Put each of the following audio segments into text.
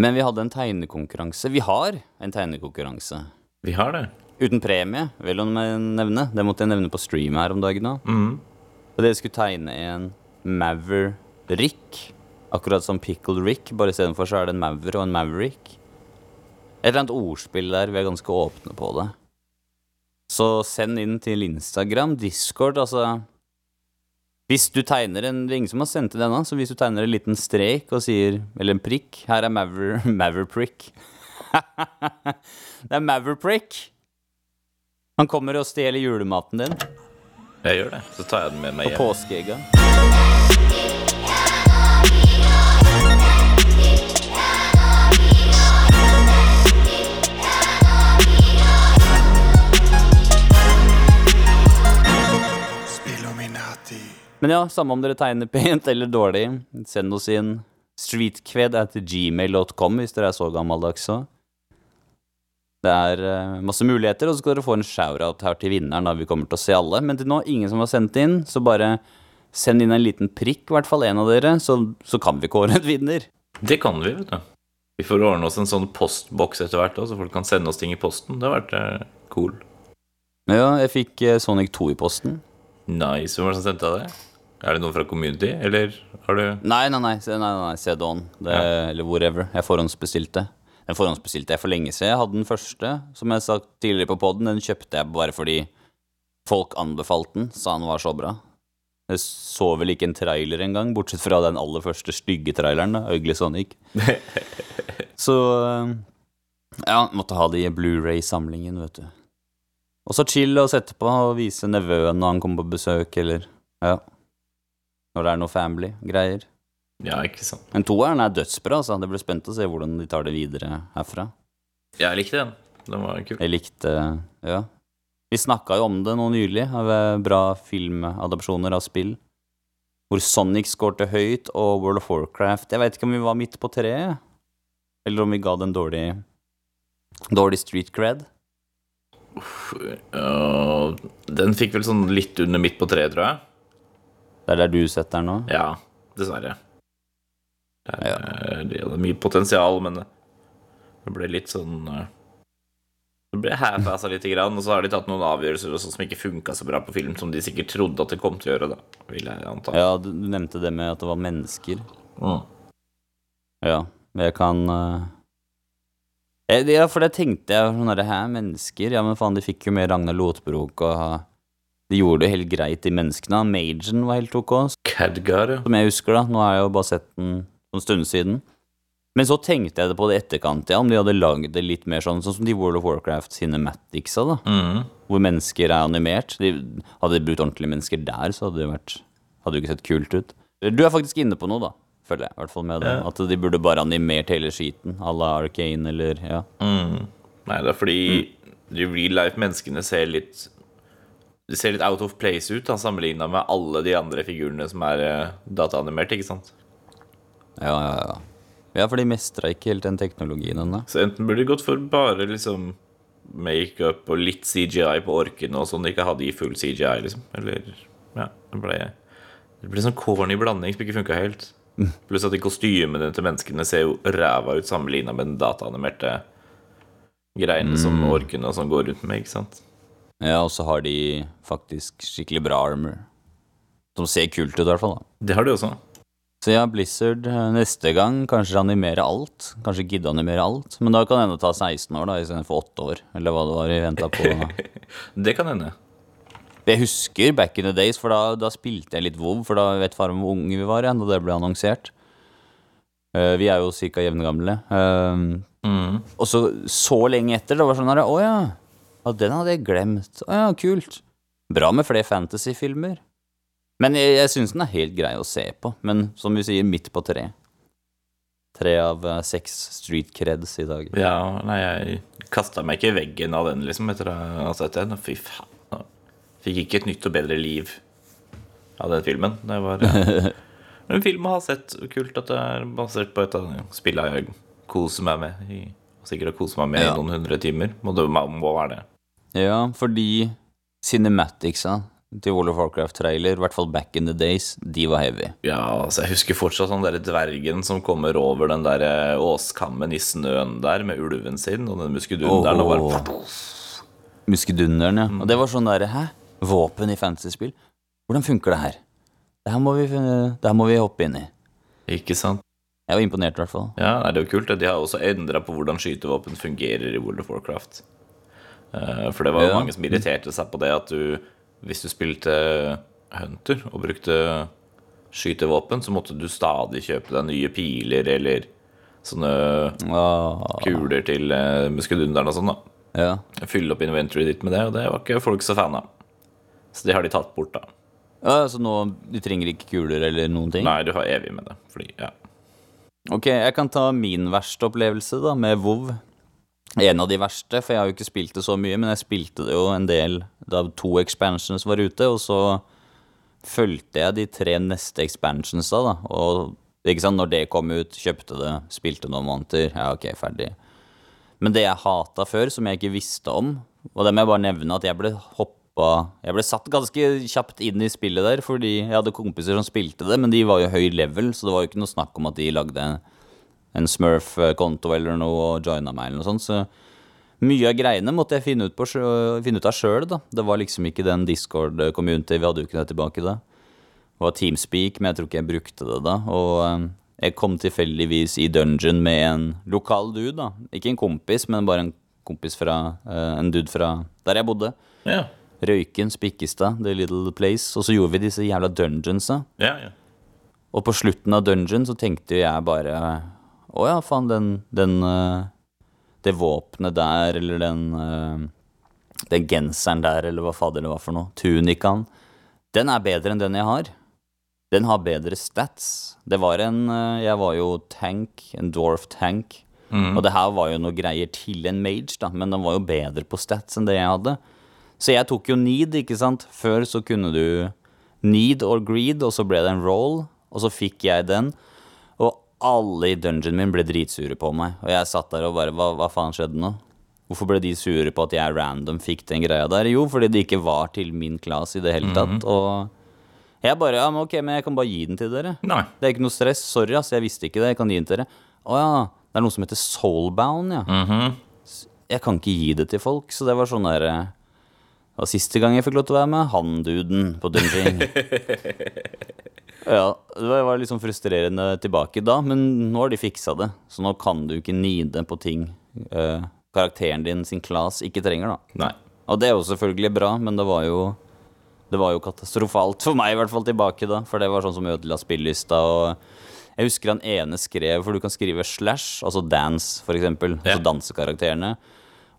Men vi hadde en tegnekonkurranse. Vi har en tegnekonkurranse. Vi har det. Uten premie, vil hun nevne. Det måtte jeg nevne på stream her om dagen. da. Mm. Og dere skulle tegne en Maverick. Akkurat som Pickle Rick, bare istedenfor så er det en Maver og en Maverick. Et eller annet ordspill der. Vi er ganske åpne på det. Så send inn til Instagram, Discord, altså Hvis du tegner en Det er ingen som har sendt inn ennå, så hvis du tegner en liten strek og sier Eller en prikk Her er Maver, Maverprick. det er Maverprick. Han kommer og stjeler julematen din Jeg gjør det. Så tar jeg den med meg på Og påskeegga. Men ja, samme om dere tegner pent eller dårlig. Send oss inn streetkved at gmail.com hvis dere er så gammeldags så. Det er uh, masse muligheter, og så skal dere få en shout-out her til vinneren. da Vi kommer til å se alle. Men til nå, ingen som har sendt inn, så bare send inn en liten prikk, i hvert fall en av dere, så, så kan vi kåre en vinner. Det kan vi, vet du. Vi får ordne oss en sånn postboks etter hvert, så folk kan sende oss ting i posten. Det har vært eh, cool. Ja, jeg fikk uh, Sonic 2 i posten. Nice. Hvem var det som sendte deg det? Er det noen fra community, eller har du Nei, nei, nei, nei, nei CD-on. Det, Eller whatever. Jeg forhåndsbestilte. Den forhåndsbestilte jeg for lenge siden. Jeg hadde den første, som jeg sa tidligere på poden. Den kjøpte jeg bare fordi folk anbefalte den, sa den var så bra. Jeg så vel ikke en trailer engang, bortsett fra den aller første stygge traileren, da, Ugly Sonic. så eh, ja, måtte ha det i Blu-ray-samlingen, vet du. Og så chill og sette på og vise nevøen når han kommer på besøk, eller ja. Når det er noe family-greier. Ja, ikke sant. Men toeren er dødsbra, altså. Det blir spent å se hvordan de tar det videre herfra. Jeg likte den. Den var kul. Jeg likte Ja. Vi snakka jo om det nå nylig, av eh, bra filmadopsjoner av spill. Hvor Sonic skårte høyt, og World of Warcraft Jeg veit ikke om vi var midt på treet, eller om vi ga den dårlig Dårlig street cred. Uh, den fikk vel sånn litt under midt på treet, tror jeg. Det er der du setter den nå? Ja, dessverre. Det, er, Ja. eh, det hadde mye potensial, men det ble litt sånn eh, Det ble half-assa lite grann, og så har de tatt noen avgjørelser som ikke funka så bra på film, som de sikkert trodde at det kom til å gjøre, da, vil jeg anta. Ja, du, nevnte det med at det var mennesker. Mm. Ja, jeg kan eh, Ja, for det tenkte jeg sånn Hæ, mennesker? Ja, men faen, de fikk jo med Ragnar Lotbrok, og de gjorde det helt greit, de menneskene. Magen var helt ok, Cadgar, ja. som jeg husker, da. Nå har jeg jo bare sett den for en stund siden. Men så tenkte jeg det på det etterkant, ja, om de hadde lagd det litt mer sånn, sånn som de World of Warcraft cinematicsa, da. Mm. Hvor mennesker er animert. De, hadde de brukt ordentlige mennesker der, så hadde det vært Hadde det ikke sett kult ut. Du er faktisk inne på noe, da. Føler jeg, i hvert fall med det. Ja. At de burde bare animert hele skiten. à la Arcane, eller ja. Mm. Nei, det er fordi de real life-menneskene ser litt De ser litt out of place ut, da, sammenligna med alle de andre figurene som er eh, dataanimert, ikke sant? Ja, ja, ja. Ja, for de mestra ikke helt den teknologien ennå. Så enten burde de gått for bare liksom makeup og litt CGI på orkene og sånn, de ikke hadde i full CGI, liksom. Eller Ja, det ble Det ble sånn corny blanding som ikke funka helt. Pluss at de kostymene til menneskene ser jo ræva ut sammenligna med den dataanimerte greiene som orkene og sånn går rundt med, ikke sant? Ja, og så har de faktisk skikkelig bra armor. Som ser kult ut, i hvert fall. da. Det har de også. Så ja, Blizzard eh, neste gang kanskje animere alt. Kanskje gidde animere alt. Men da kan det hende ta 16 år da, istedenfor 8 år. Eller hva det var vi venta på. Det kan hende. Jeg husker back in the days, for da, da spilte jeg litt WoW, for da vet far hvor unge vi var igjen, da det ble annonsert. Uh, vi er jo ca. jevngamle. Uh, Mm. og så så lenge etter, det var sånn her Å ja. Ja, den hadde jeg glemt. Å ja, kult. Bra med flere fantasyfilmer. Men jeg, jeg syns den er helt grei å se på. Men som vi sier, midt på tre. Tre av eh, seks street creds i dag. Ja, nei, jeg kasta meg ikke i veggen av den, liksom, etter å ha sett den. Fy faen. Fikk ikke et nytt og bedre liv av den filmen. Det var ja. en film å ha sett. Kult at det er basert på et av spillene jeg koser meg med. I, sikkert har kost meg med Ja. i noen hundre timer. Må det må må være det. Ja, fordi cinematicsa til World of Warcraft-trailer, i hvert fall back in the days, de var heavy. Ja, altså Jeg husker fortsatt han der dvergen som kommer over den der eh, åskammen i snøen der med ulven sin, og den muskedunderen og bare Muskedunderen, ja. Og det var sånn derre Hæ? Våpen i fantasy-spill? Hvordan funker det her? Det her må vi, det her må vi hoppe inn i. Ikke sant? Jeg var imponert, i hvert fall. Ja, det er jo kult. De har også endra på hvordan skytevåpen fungerer i World of Warcraft. Eh, For det var jo Ja. mange som irriterte seg på det at du Hvis du spilte Hunter og brukte skytevåpen, så måtte du stadig kjøpe deg nye piler eller sånne Ah, kuler til eh, muskedunderen og sånn, da. ja. Fylle opp inventory ditt med det, og det var ikke folk så fan av. Så det har de tatt bort, da. ja, så nå Du trenger ikke kuler eller noen ting? Nei, du har evig med det. Fordi, ja. Ok, jeg kan ta min verste opplevelse da, med WoW. En av de verste, for jeg har jo ikke spilt det så mye, men jeg spilte det jo en del da to expansions var ute, og så fulgte jeg de tre neste expansionsa, da. Og ikke sant, når det kom ut, kjøpte det, spilte noen måneder, ja, ok, ferdig. Men det jeg hata før, som jeg ikke visste om, og det må jeg bare nevne at jeg ble hoppa Jeg ble satt ganske kjapt inn i spillet der, fordi jeg hadde kompiser som spilte det, men de var jo høy level, så det var jo ikke noe snakk om at de lagde en Smurf-konto eller noe og joina meg eller noe sånt. Så mye av greiene måtte jeg finne ut, på, finne ut av sjøl, da. Det var liksom ikke den Discord-community, vi hadde jo ikke det tilbake da. Det var Teamspeak, men jeg tror ikke jeg brukte det da. Og eh, jeg kom tilfeldigvis i dungeon med en lokal dude, da. Ikke en kompis, men bare en kompis fra eh, En dude fra der jeg bodde. Ja, Røyken, Spikkestad, The Little Place. Og så gjorde vi disse jævla dungeonsa. ja. ja. Og på slutten av dungeon så tenkte jeg bare Å ja, faen, den, den eh, Det våpenet der, eller den eh, Den genseren der, eller hva fader det var for noe. Tunikaen. Den er bedre enn den jeg har. Den har bedre stats. Det var en eh, Jeg var jo tank, en dwarf tank. Og det her var jo noe greier til en mage, da, men den var jo bedre på stats enn det jeg hadde. Så jeg tok jo need, ikke sant. Før så kunne du need or greed, og så ble det en roll, og så fikk jeg den. Alle i dungeonen min ble dritsure på meg. Og jeg satt der og bare Hva, hva faen skjedde nå? Hvorfor ble de sure på at jeg random fikk den greia der? Jo, fordi det ikke var til min class i det hele tatt. Og jeg bare Ja, men ok, men jeg kan bare gi den til dere. Nei. Det er ikke noe stress. Sorry, ass, jeg visste ikke det. Jeg kan gi den til dere. Å ja, det er noe som heter soulbound, ja. S- Jeg kan ikke gi det til folk, så det var sånn der eh, Det var siste gang jeg fikk lov til å være med han duden på Dungeon. ja, det var- litt sånn frustrerende tilbake da, men nå har de fiksa det. Så nå kan du ikke nide på ting eh, karakteren din sin class ikke trenger, da. Nei. Og det er jo selvfølgelig bra, men det var jo Det var jo katastrofalt for meg, i hvert fall tilbake da. For det var sånn som ødela spillista. Og jeg husker han ene skrev, for du kan skrive slash, altså dance, for eksempel. Ja. Altså dansekarakterene.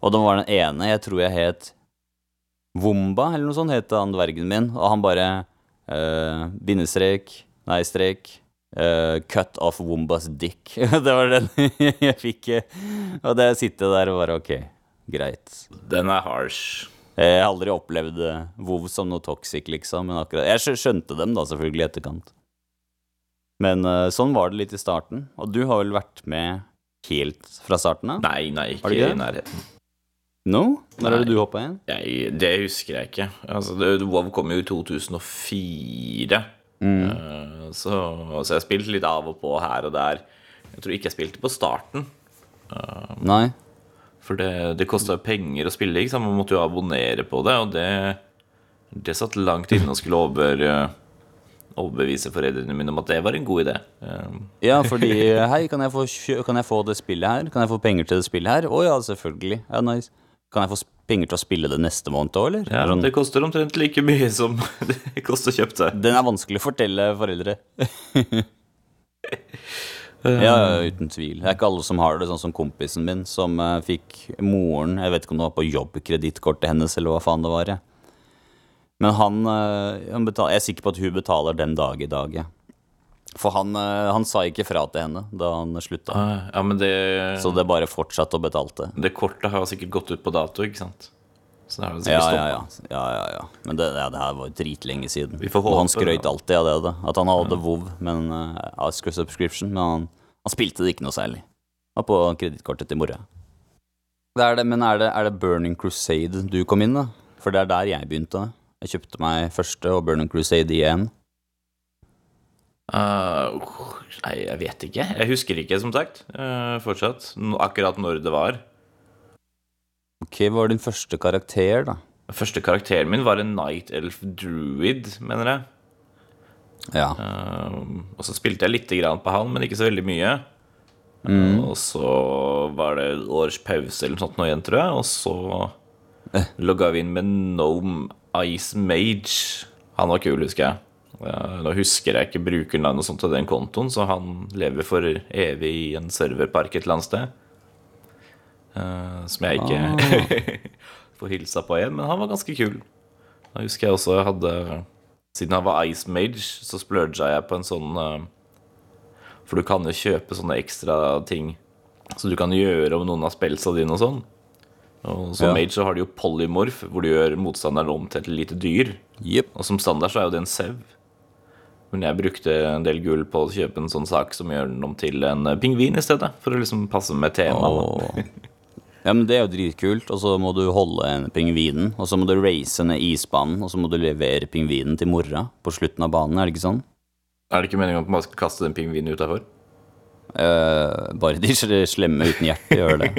Og da var den ene, jeg tror jeg het Womba, eller noe sånt, het han dvergen min. Og han bare bindestrek, nei, strek. Uh, cut off Wombas dick. det var den jeg fikk. eh, Og det sitter der og bare ok, greit. Den er harsh. Jeg har aldri opplevd Vov WoW som noe toxic, liksom. Men akkurat, jeg skjønte dem da, selvfølgelig, i etterkant. Men uh, sånn var det litt i starten. Og du har vel vært med helt fra starten av? Nei, nei, ikke i nærheten. No? Når er det du hoppa inn? Jeg, det husker jeg ikke. Altså, det, WoW kom jo i 2004. Eh, så, så jeg spilte litt av og på her og der. Jeg tror ikke jeg spilte på starten. Nei? For det, det kosta penger å spille, ikke sant? man måtte jo abonnere på det. Og det, det satt langt inne og skulle over, overbevise foreldrene mine om at det var en god idé. Eh, Ja, fordi Hei, kan jeg, få, kan jeg få det spillet her? Kan jeg få penger til det spillet her? Å ja, selvfølgelig. Ja, nice. Kan jeg få penger til å spille det neste måned òg, eller? Ja, Sånn, det koster omtrent like mye som det koster å kjøpe det. Den er vanskelig å fortelle foreldre. ja, ja, uten tvil. Det er ikke alle som har det, sånn som kompisen min, som eh, fikk moren Jeg vet ikke om det var på jobbkredittkortet hennes, eller hva faen det var. jeg. Men han, eh, han betaler, Jeg er sikker på at hun betaler den dag i dag. jeg. For han, eh, han sa ikke fra til henne da han slutta. Ah, Ja, men det, Så det bare fortsatte å betalte. det kortet har sikkert gått ut på dato, ikke sant? Så det har det Ja, ja, ja. ja, ja, ja. Men det, ja, det her var jo dritlenge siden. Og han skrøyt alltid av det, da At han hadde WoW, men uh, subscription. Men han, han spilte det ikke noe særlig. Var på kredittkortet til mora. Det er det, men er det, er det Burning Crusade du kom inn, da? For det er der jeg begynte. Jeg kjøpte meg første og Burning Crusade igjen. Uh, nei, jeg vet ikke. Jeg husker ikke, som sagt. Uh, fortsatt. Akkurat når det var. Ok, Hva var din første karakter, da? Første karakteren min var en Night Elf Druid, mener jeg. Ja. Uh, og så spilte jeg lite grann på han, men ikke så veldig mye. Mm. Og så var det års pause eller noe sånt nå igjen, tror jeg. Og så Eh. logga vi inn med Gnome Ice Mage. Han var kul, husker jeg. Nå husker jeg ikke brukernavnet sånt til den kontoen, så han lever for evig i en serverpark et eller annet sted. Eh, som jeg ikke Ah. får hilsa på igjen, men han var ganske kul. Da husker jeg også jeg hadde Siden han var Ice Mage, så splurga jeg på en sånn eh, For du kan jo kjøpe sånne ekstra ting så du kan gjøre om noen av spelsa dine og sånn. Og som Ja. Mage så har du jo polymorph, hvor du gjør motstanderen om til et lite dyr. Yep. Og som standard så er jo det en sau. Men jeg brukte en del gull på å kjøpe en sånn sak som gjør den om til en eh, pingvin i stedet. For å liksom passe med temaet. Ja, men Det er jo dritkult. Og så må du holde en pingvinen, og så må du race ned isbanen, og så må du levere pingvinen til mora på slutten av banen, er det ikke sånn? Er det ikke meningen at man skal kaste den pingvinen utafor? Eh, bare de slemme uten hjerte gjør det.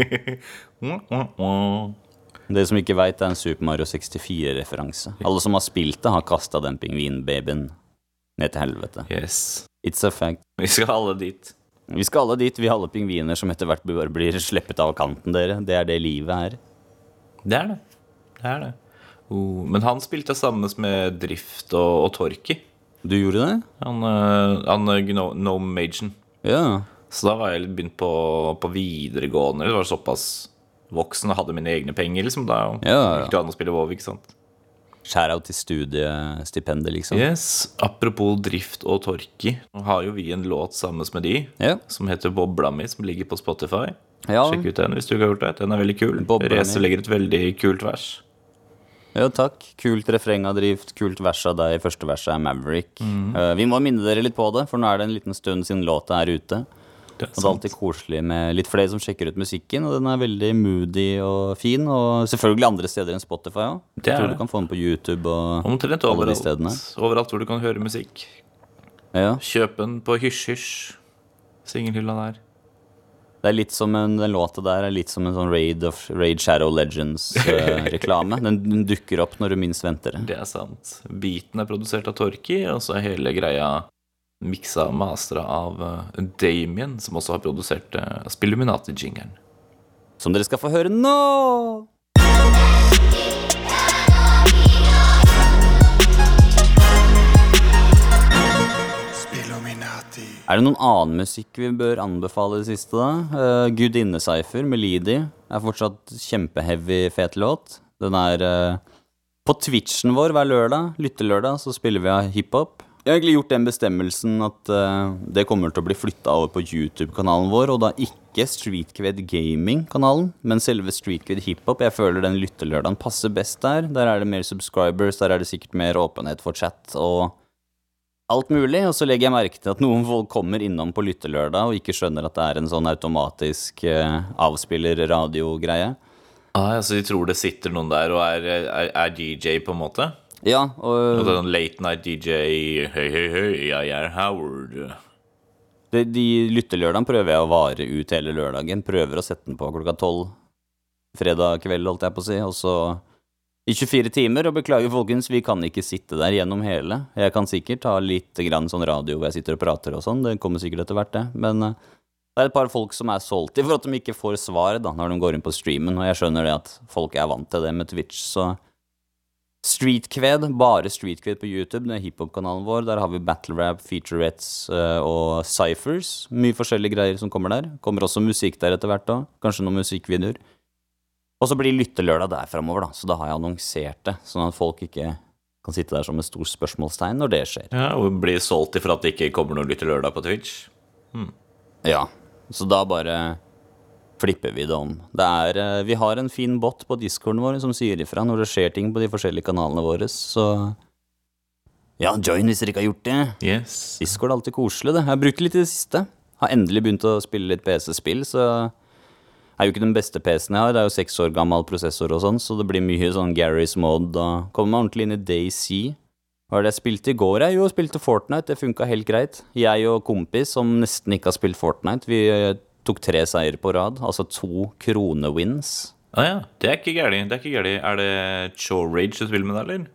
Det som ikke veit, er en Super Mario 64-referanse. Alle som har spilt det, har kasta den pingvinbabyen ned til helvete. Yes. It's a fact. Vi skal alle dit. Vi skal alle dit, vi alle pingviner som etter hvert bare blir sluppet av kanten, dere. Det er det livet er. Det er det. Det er det. Oh, men han spilte sammen med Drift og, og Torki. Du gjorde det? Han, eh, han eh, Gno- Gnome Magen. Ja. Så da var jeg litt begynt på, på videregående. Det var såpass voksen og hadde mine egne penger. liksom Da Ja, ja. gikk det an å spille WoW, ikke sant? Shout-out til studiestipendet, liksom. Yes, Apropos Drift og Torki, nå har jo vi en låt sammen med de Ja. som heter Bobla mi, som ligger på Spotify. Ja. Sjekk ut den hvis du ikke har gjort det. Den er veldig kul. Race legger et veldig kult vers. Ja, takk. Kult refreng av drift, kult vers av deg. Første verset er Maverick. Eh, vi må minne dere litt på det, for nå er det en liten stund siden låta er ute. Det Og det er alltid koselig med litt flere som sjekker ut musikken, og den er veldig moody og fin. Og selvfølgelig andre steder enn Spotify òg. Jeg tror det. du kan få den på YouTube og Omtrent alle de stedene. overalt. Overalt hvor du kan høre musikk. Ja. Kjøp den på hysj-hysj. Singelhylla der. Det er litt som en, Den låta der er litt som en sånn Raid, of, Raid Shadow Legends-reklame. den, den dukker opp når du minst venter det. Det er sant. Beaten er produsert av Torki, og så er hele greia miksa og mastra av eh, Damien, som også har produsert uh, Spilluminati-jingeren. Som dere skal få høre nå! Er det noen annen musikk vi bør anbefale i det siste, da? Uh, Gudinnecypher med Lidi er fortsatt kjempeheavy, fet låt. Den er uh, på Twitchen vår hver lørdag, lyttelørdag, så spiller vi av hiphop. Jeg har egentlig gjort den bestemmelsen at uh, det kommer til å bli flytta over på YouTube-kanalen vår, og da ikke Streetcred Gaming-kanalen, men selve Streetcred Hiphop. Jeg føler den lyttelørdagen passer best der. Der er det mer subscribers, der er det sikkert mer åpenhet for chat og alt mulig, og så legger jeg merke til at noen folk kommer innom på lyttelørdag og ikke skjønner at det er en sånn automatisk uh, avspiller-radiogreie. Ah, ja, så de tror det sitter noen der og er, er, er DJ, på en måte? Ja, Og en late night DJ Hei, hei, hei, jeg er Howard. de, de lyttelørdagene prøver jeg å vare ut hele lørdagen. Prøver å sette den på klokka tolv fredag kveld, holdt jeg på å si, og så i 24 timer. Og beklager, folkens, vi kan ikke sitte der gjennom hele. Jeg kan sikkert ha litt grann sånn radio hvor jeg sitter og prater og sånn, det kommer sikkert etter hvert, det. Men eh, det er et par folk som er solgt i for at de ikke får svar da, når de går inn på streamen, og jeg skjønner det at folk er vant til det med Twitch, så Streetkved, bare Streetkved på YouTube, det er hiphop-kanalen vår. Der har vi battle rap, featurettes eh, og cyphers. Mye forskjellige greier som kommer der. Kommer også musikk der etter hvert òg. Kanskje noen musikkvideoer. Og så blir lyttelørdag der framover, da. Så da har jeg annonsert det, sånn at folk ikke kan sitte der som et stort spørsmålstegn når det skjer. Ja, Og blir solgt ifra at det ikke kommer noen lyttelørdag på Twitch. Ja, så da bare flipper vi det om. Det er, eh, vi har en fin bot på discorden vår som sier ifra når det skjer ting på de forskjellige kanalene våre, så ja, join hvis dere ikke har gjort det. Yes. Discord er alltid koselig, det. Jeg har brukt litt i det siste. Har endelig begynt å spille litt PC-spill, så er jo ikke den beste PC-en jeg har. Det er jo seks år gammel prosessor og sånn, så det blir mye sånn Garys mod. Og kommer man ordentlig inn i Daisy. Hva var det jeg spilte i går? Jeg jo spilte Fortnite. Det funka helt greit. Jeg og kompis som nesten ikke har spilt Fortnite, vi eh, tok tre seier på rad. Altså to kronewins. Ah, ja. Det er ikke gærent. Det er ikke gærent. Er det Chore Rage du spiller med der, eller?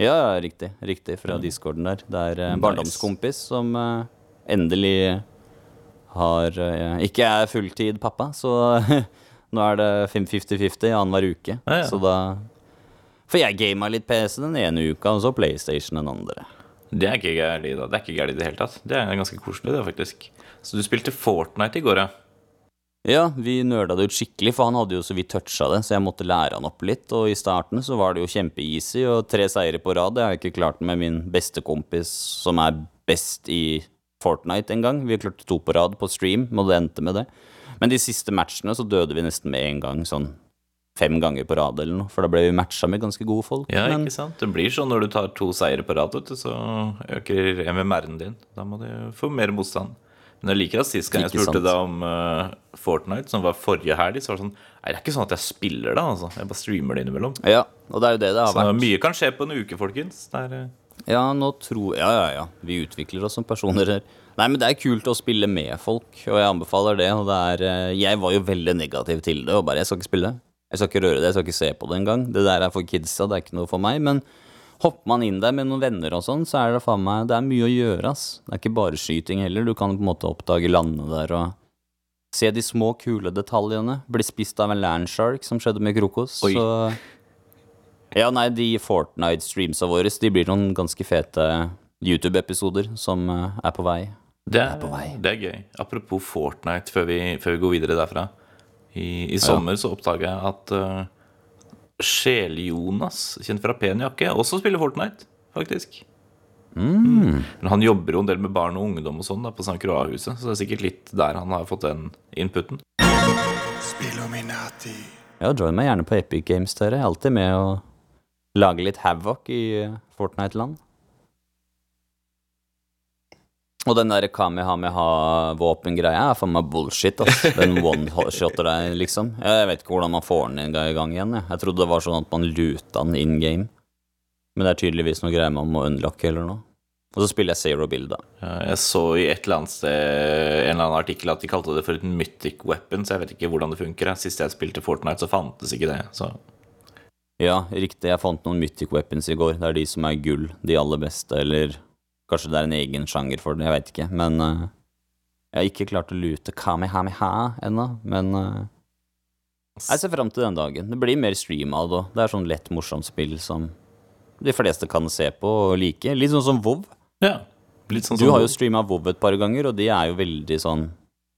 Ja, riktig. Riktig, fra discorden der. Det er en barndomskompis som uh, endelig har uh, Ikke er fulltid pappa, så nå er det 50-50 annenhver uke. Ah, ja. Så da For jeg gama litt PC den ene uka, og så PlayStation den andre. Det er ikke gærlig da. Det er ikke gærent i det hele tatt. Det er ganske koselig, det, faktisk. Så du spilte Fortnite i går, ja? Ja, vi nøla det ut skikkelig, for han hadde jo så vidt toucha det, så jeg måtte lære han opp litt. Og i starten så var det jo kjempe-easy, og tre seire på rad. Det har jeg ikke klart med min beste kompis som er best i Fortnite en gang. Vi klarte to på rad på stream, og det endte med det. Men de siste matchene så døde vi nesten med en gang, sånn fem ganger på rad eller noe. For da ble vi matcha med ganske gode folk. Ja, men ikke sant? Det blir sånn når du tar to seire på rad, så øker MMR-en din. Da må du få mer motstand. Men jeg liker at sist gang jeg spurte deg om uh, Fortnite, som var forrige helg, så var det sånn Nei, det er ikke sånn at jeg spiller det, altså. Jeg bare streamer det innimellom. Ja, og det er jo det det har Så vært. mye kan skje på en uke, folkens. Det er, eh, Ja, nå tror Ja, ja, ja. Vi utvikler oss som personer her. Nei, men det er kult å spille med folk, og jeg anbefaler det. Og det er uh, Jeg var jo veldig negativ til det, og bare Jeg skal ikke spille. Jeg skal ikke røre det, jeg skal ikke se på det engang. Det der er for kidsa, det er ikke noe for meg. Men hopper man inn der med noen venner og sånn, så er det faen meg Det er mye å gjøre, ass. Det er ikke bare skyting heller. Du kan på en måte oppdage landet der og se de små, kule detaljene. Bli spist av en landshark, som skjedde med Krokos. Oi. Så ja, nei, de Fortnite-streamsa våre De blir noen ganske fete YouTube-episoder som eh, er på vei. det, er, på vei. det er gøy. Apropos Fortnite, før vi, før vi går videre derfra. I, i sommer så oppdaga jeg at uh, Sjel-Jonas, kjent fra Pen jakke, også spiller Fortnite, faktisk. Mm. Men han jobber jo en del med barn og ungdom og sånn da, på St. Croix-huset, så det er sikkert litt der han har fått den inputen. Spillominati. Ja, join meg gjerne på Epic Games, dere. Jeg er alltid med å lage litt havoc i eh, Fortnite-land. Og den der Kamehameha-våpengreia er for meg bullshit, ass. Den one-shotter deg, liksom. Jeg vet ikke hvordan man får den i gang igjen, jeg. Jeg trodde det var sånn at man luta den in game. Men det er tydeligvis noe greier man må unlocke eller noe. Og så spiller jeg Zero Build, da. Ja, Jeg så i et eller annet sted en eller annen artikkel at de kalte det for et mythic weapon, så jeg vet ikke hvordan det funker. Sist jeg spilte Fortnite, så fantes ikke det. Så Ja, riktig. Jeg fant noen mythic weapons i går. Det er de som er gull. De aller beste, eller kanskje det er en egen sjanger for det. Jeg veit ikke. Men uh, jeg har ikke klart å lute Kamehameha ennå. Men uh, jeg ser fram til den dagen. Det blir mer stream av det òg. Det er sånn lett, morsomt spill som de fleste kan se på og like. Litt sånn som WoW. ja. Litt sånn Du som har jo streama WoW et par ganger, og de er jo veldig sånn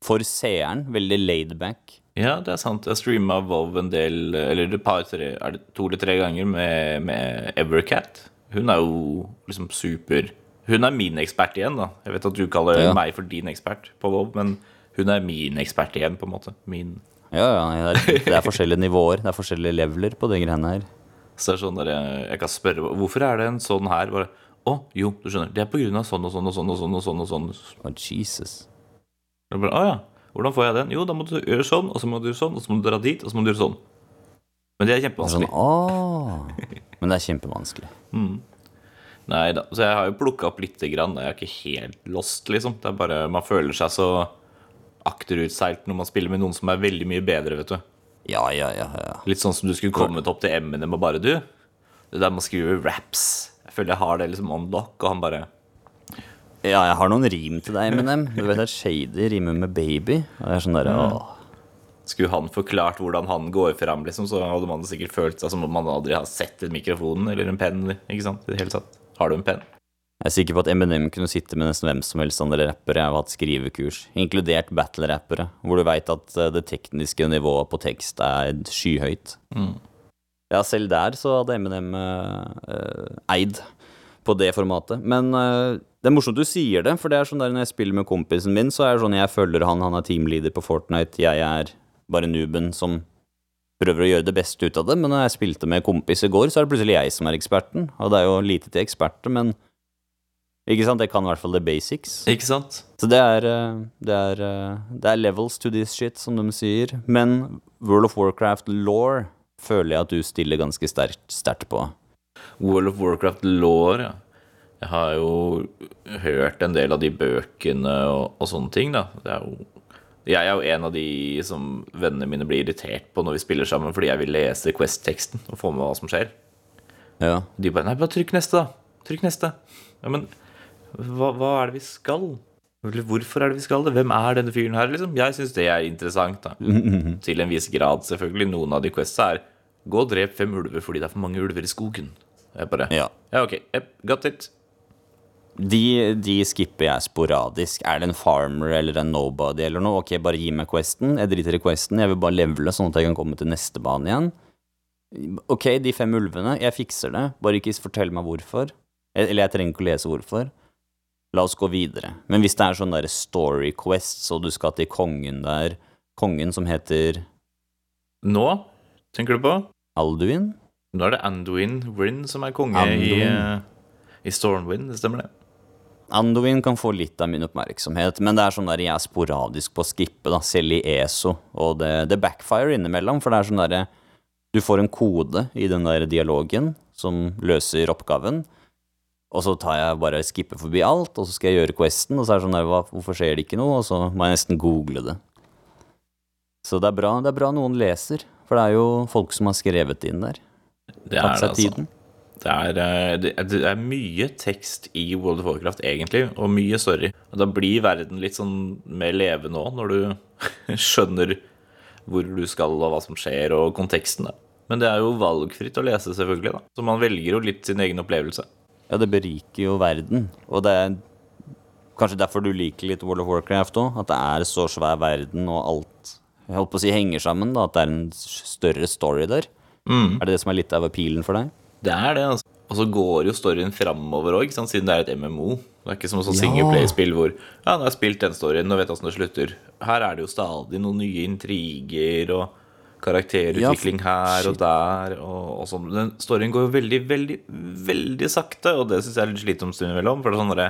For seeren, veldig laidback. Ja, det er sant. Jeg streama WoW en del, eller et par, tre, er det to eller tre ganger med, med Evercat. Hun er jo liksom super Hun er min ekspert igjen, da. Jeg vet at du kaller Ja. meg for din ekspert på WoW, men hun er min ekspert igjen, på en måte. Min Ja, ja, det er, det er forskjellige nivåer. Det er forskjellige leveler på de greiene her. Så det er sånn der jeg, jeg kan spørre Hvorfor er det en sånn her? Bare, Å, jo, du skjønner. Det er på grunn av sånn og sånn og sånn og sånn og sånn. og sånn. Å, Jesus. Å ja. Hvordan får jeg den? Jo, da må du gjøre sånn, og så må du gjøre sånn, og så må du dra dit, og så må du gjøre sånn. Men det er Sånn, kjempevanskelig. åh. Men det er kjempevanskelig. Nei da. Så jeg har jo plukka opp lite grann. Jeg er ikke helt lost, liksom. Det er bare Man føler seg så akterutseilt når man spiller med noen som er veldig mye bedre, vet du. Ja, ja, ja. ja. Litt sånn som du skulle kommet opp til Eminem og bare du. Det der med å skrive raps. Jeg føler jeg har det liksom on lock, og han bare Ja, jeg har noen rim til deg, Eminem. Du vet at Shady rimer med baby. Og jeg er sånn derre åh. Skulle han forklart hvordan han går fram, liksom, så hadde man sikkert følt seg som om man aldri har sett en mikrofon eller en penn. Ikke sant? I det hele tatt. Har du en penn? Jeg er sikker på at Eminem kunne sitte med nesten hvem som helst andre rappere. Jeg har hatt skrivekurs, inkludert battle-rappere, hvor du veit at eh, det tekniske nivået på tekst er skyhøyt. Ja, selv der så hadde Eminem eh, eh, eid på det formatet. Men eh, det er morsomt du sier det, for det er sånn der når jeg spiller med kompisen min, så er det sånn jeg følger han, han er teamleader på Fortnite, jeg er bare nooben som prøver å gjøre det beste ut av det. Men når jeg spilte med kompis i går, så er det plutselig jeg som er eksperten. Og det er jo lite til eksperter, men Ikke sant? jeg kan i hvert fall the basics. Ikke sant? Så det er, eh, det er, eh, det er levels to this shit, som de sier. Men World of Warcraft law føler jeg at du stiller ganske sterkt, på. World of Warcraft Law, ja. Jeg har jo hørt en del av de bøkene og, og sånne ting, da. Det er jo, jeg er jo en av de som vennene mine blir irritert på når vi spiller sammen, fordi jeg vil lese Quest-teksten og få med hva som skjer. Ja. De bare Nei, bare trykk neste, da. Trykk neste. Ja, men hva, hva er det vi skal? Hvorfor er det vi skal det? Hvem er denne fyren her, liksom? Jeg syns det er interessant, da. Til en viss grad, selvfølgelig. Noen av de questa er Gå og drep fem ulver fordi det er for mange ulver i skogen. Jeg bare ja. Ja, ok. Yep, got it. De, de skipper jeg sporadisk. Er det en farmer eller en nobody eller noe, ok, bare gi meg questen. Jeg driter i questen, jeg vil bare levele sånn at jeg kan komme til neste bane igjen. Ok, de fem ulvene, jeg fikser det, bare ikke fortell meg hvorfor. Eller jeg trenger ikke å lese hvorfor. La oss gå videre. Men hvis det er sånn der story quests, og du skal til kongen der, kongen som heter Nå, tenker du på? Alduin? Nå er det Anduin Wrin som er konge Anduin. i, i Stormwind, det stemmer det? Anduin kan få litt av min oppmerksomhet, men det er sånn der jeg er sporadisk på å skippe, da, selv i ESO, og det, det backfire innimellom, for det er sånn derre Du får en kode i den der dialogen som løser oppgaven, og så tar jeg bare skipper forbi alt, og så skal jeg gjøre questen, og så er det sånn der Hvorfor skjer det ikke noe? Og så må jeg nesten google det. Så det er bra, det er bra noen leser, for det er jo folk som har skrevet det inn der. Det er det, altså. tiden. Det er, eh, det, er- mye tekst i World of Warcraft, egentlig, og mye story. Og da blir verden litt sånn mer levende òg, når du skjønner hvor du skal, og hva som skjer, og konteksten. Da. Men det er jo valgfritt å lese, selvfølgelig. da Så man velger jo litt sin egen opplevelse. Ja, det beriker jo verden, og det er kanskje derfor du liker litt World of Warcraft òg, at det er så svær verden, og alt jeg holdt på å si henger sammen, da, at det er en større story der. Er det det som er litt av appealen for deg? Det er det, altså. Og så går jo storyen framover òg, siden det er et MMO. Det er ikke som et sånt Ja. singleplay-spill hvor Ja, nå har jeg spilt den storyen, nå vet jeg åssen det slutter. Her er det jo stadig noen nye intriger og karakterutvikling her og der og, og sånn. Den storyen går jo veldig, veldig, veldig sakte, og det syns jeg er litt slitsomt innimellom. For det er sånn når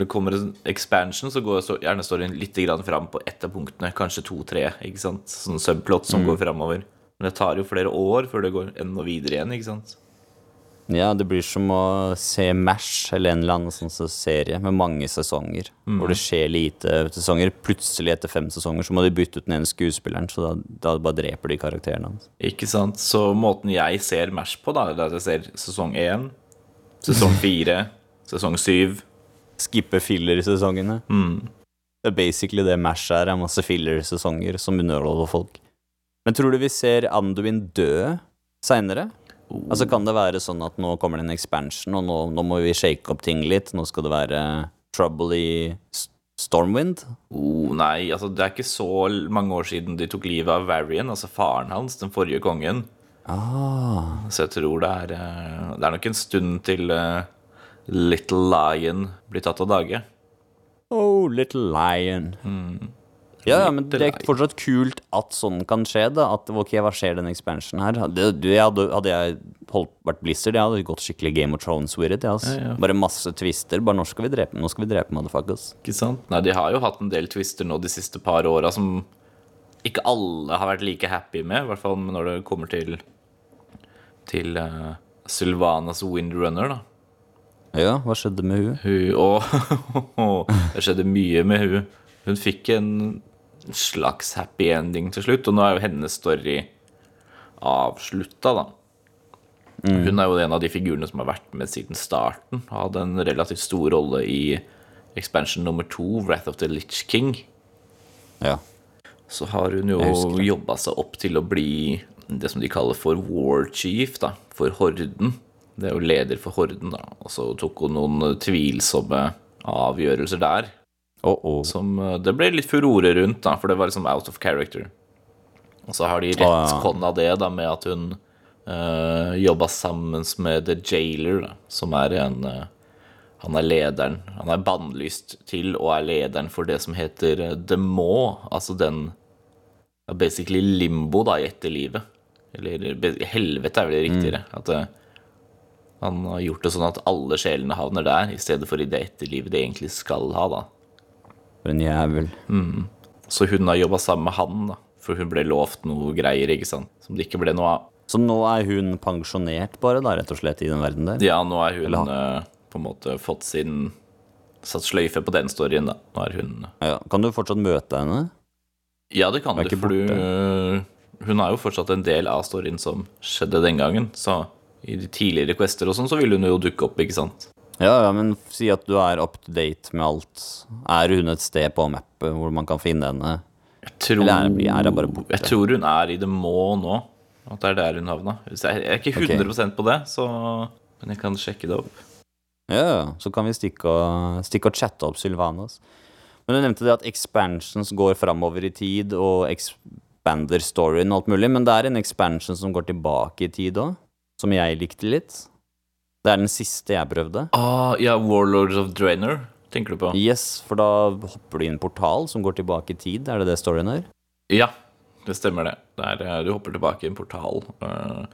det kommer en expansion, så går så gjerne storyen litt fram på ett av punktene. Kanskje to-tre. ikke sant? Sånn subplot som går framover. Men det tar jo flere år før det går enda videre igjen. ikke sant? Ja, det blir som å se MASH eller en eller annen sånn så serie med mange sesonger, hvor det skjer lite sesonger. Plutselig, etter fem sesonger, så må de bytte ut den ene skuespilleren, så da, da bare dreper de karakterene hans. Ikke sant? Så måten jeg ser Mash på, da, er at jeg ser sesong én, sesong fire, sesong syv. Skippe filler-sesongene. Det er basically det MASH er, er masse filler-sesonger som underholder folk. Men tror du vi ser Anduin dø seinere? Altså Kan det være sånn at nå kommer det en expansion, og nå, nå må vi shake opp ting litt? Nå skal det være trouble i Stormwind? Oh, nei, altså det er ikke så mange år siden de tok livet av Varian, altså faren hans, den forrige kongen. Ah, Så jeg tror det er eh, Det er nok en stund til uh, Little Lion blir tatt av dage. Oh, little lion. Ja, ja, men det er fortsatt kult at sånn kan skje, da. At ok, hva skjer den expansionen her? Jeg hadde, hadde jeg holdt, vært Blizzard, jeg hadde gått skikkelig Game of Thrones with it. Ass. Ja, ja. Bare masse twister. Bare nå skal vi drepe, nå skal vi drepe motherfuckers. Ikke sant? Nei, de har jo hatt en del twister nå de siste par åra som ikke alle har vært like happy med, i hvert fall når det kommer til til uh, Sylvanas Windrunner, da. Ja, hva skjedde med hun? Hun å, det skjedde mye med hun. Hun fikk en slags happy ending til slutt, og nå er jo hennes story avslutta, da. Hun er jo en av de figurene som har vært med siden starten. Hadde en relativt stor rolle i expansion nummer to, Wrath of the Litch King. Ja. Så har hun jo jobba seg opp til å bli det som de kaller for war chief, da, for horden. Det er jo leder for horden, da. Og så tok hun noen tvilsomme avgjørelser der. Oh, oh. Som eh, det ble litt furore rundt, da, for det var liksom out of character. Og så har de rettkonna det da med at hun uh, jobba sammen med The Jailer, da, som er en uh, Han er lederen. Han er bannlyst til og er lederen for det som heter eh, The Maw, altså den ja, Basically limbo da i etterlivet. Eller helvete er vel det riktigere. At uh, Han har gjort det sånn at alle sjelene havner der, i stedet for i det etterlivet de egentlig skal ha, da. For en jævel. Så hun har jobba sammen med han, da. For hun ble lovt noe greier, ikke sant. Som det ikke ble noe av. Så nå er hun pensjonert, bare, da, rett og slett, i den verden der? Ja, nå er hun Eller eh, på en måte fått sin Satt sløyfe på den storyen, da. Nå er hun Ja, Kan du fortsatt møte henne? Ja, det kan du, for du eh, Hun er jo fortsatt en del av storyen som skjedde den gangen. Så i de tidligere quester og sånn, så vil hun jo dukke opp, ikke sant. Ja, ja, men si at du er up to date med alt. Er hun et sted på mappet hvor man kan finne henne? Jeg tror, Eller er er hun bare borte? Jeg tror hun er i det må nå. At det er der hun havna. Jeg er ikke 100% på det, så Men jeg kan sjekke det opp. Ja, ja, så kan vi stikke og, stikke og chatte opp Sylvanas. Men du nevnte det at expansions går framover i tid, og expander storyen og alt mulig, men det er en expansion som går tilbake i tid òg, som jeg likte litt. Det er den siste jeg prøvde. Ah, ja, Warlords of Draenor, tenker du på? Yes, for da hopper du i en portal som går tilbake i tid, er det det storyen er? Ja, det stemmer det. det er, eh, du hopper tilbake i en portal. Uh,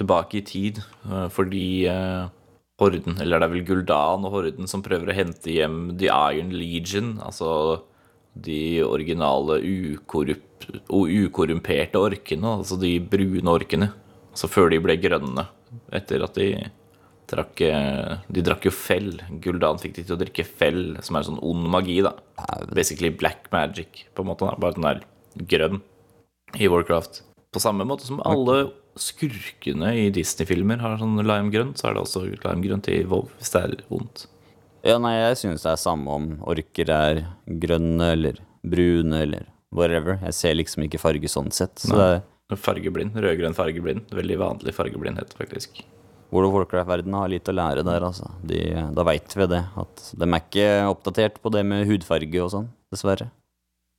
tilbake i tid uh, fordi uh, Horden, eller det er vel Guldan og Horden som prøver å hente hjem The Iron Legion, altså de originale ukorrumperte orkene, altså de brune orkene. Altså før de ble grønne, etter at de drakk eh, De drakk jo fell. Guldan fikk de til å drikke fell, som er sånn ond magi, da. Basically black magic, på en måte. Da. Bare den der grønn i Warcraft. På samme måte som alle skurkene i Disney-filmer har sånn limegrønt, så er det også limegrønt i WoW, hvis det er vondt. Ja, nei, jeg synes det er samme om orker er grønne eller brune eller whatever. Jeg ser liksom ikke farge sånn sett. Så det er Fargeblind. Rød-grønn fargeblind. Veldig vanlig fargeblindhet, faktisk. World of Warcraft-verdenen har litt å lære der, altså. De, da veit vi det. At de er ikke oppdatert på det med hudfarge og sånn, dessverre.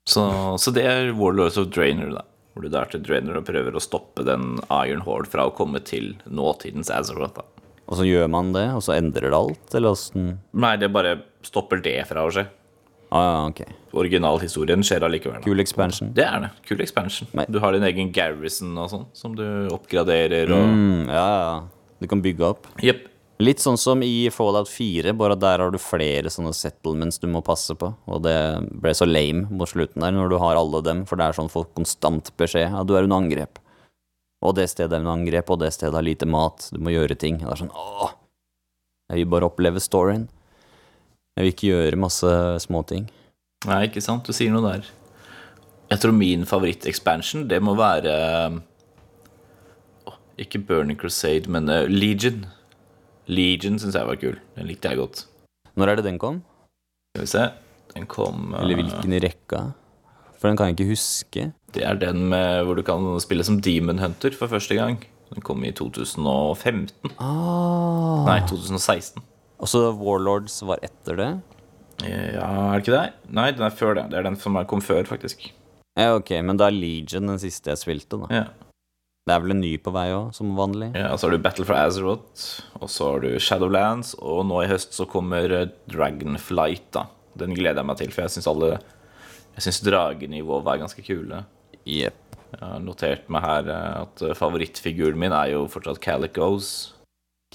Så, så det er Warlords of Draenor, da. Hvor du drar til Draenor og prøver å stoppe den Iron Horde fra å komme til nåtidens Azeroth. da. Og så gjør man det, og så endrer det alt, eller åssen Nei, det bare stopper det fra å skje. Ah, ja, ok. Originalhistorien skjer allikevel. Kul expansion. Det er det. Kul expansion. Nei. Du har din egen garrison og sånn, som du oppgraderer og Mm, ja, ja. Du kan bygge opp. Yep. Litt sånn som i Fallout 4, bare der har du flere sånne settlements du må passe på. Og det ble så lame mot slutten der, når du har alle dem, for det er sånn folk konstant beskjed. Ja, du er under angrep. Og det stedet er under angrep, og det stedet har lite mat. Du må gjøre ting. Og det er sånn åh. Jeg vil bare oppleve storyen. Jeg vil ikke gjøre masse småting. Nei, ikke sant? Du sier noe der. Jeg tror min favoritt-expansion, det må være Ikke Burning Crusade, men uh, Legion. Legion syns jeg var kul. Den likte jeg godt. Når er det den kom? Skal vi se. Den kom uh, Eller hvilken i rekka? For den kan jeg ikke huske. Det er den med, hvor du kan spille som Demon Hunter for første gang. Den kom i 2015. Ah. Nei, 2016. Og så Warlords var etter det? Ja, er det ikke det? Nei, den er før det. Det er den som kom før, faktisk. Ja, ok, men da er Legion den siste jeg spilte, da. Ja. Det er vel en ny på vei òg, som vanlig? Ja, så har du Battle for Azeroth, og så har du Shadowlands, og nå i høst så kommer eh, Dragonflight, da. Den gleder jeg meg til, for jeg syns alle Jeg syns dragene i WoW er ganske kule. Jepp. Jeg har notert meg her eh, at eh, favorittfiguren min er jo fortsatt Calicos.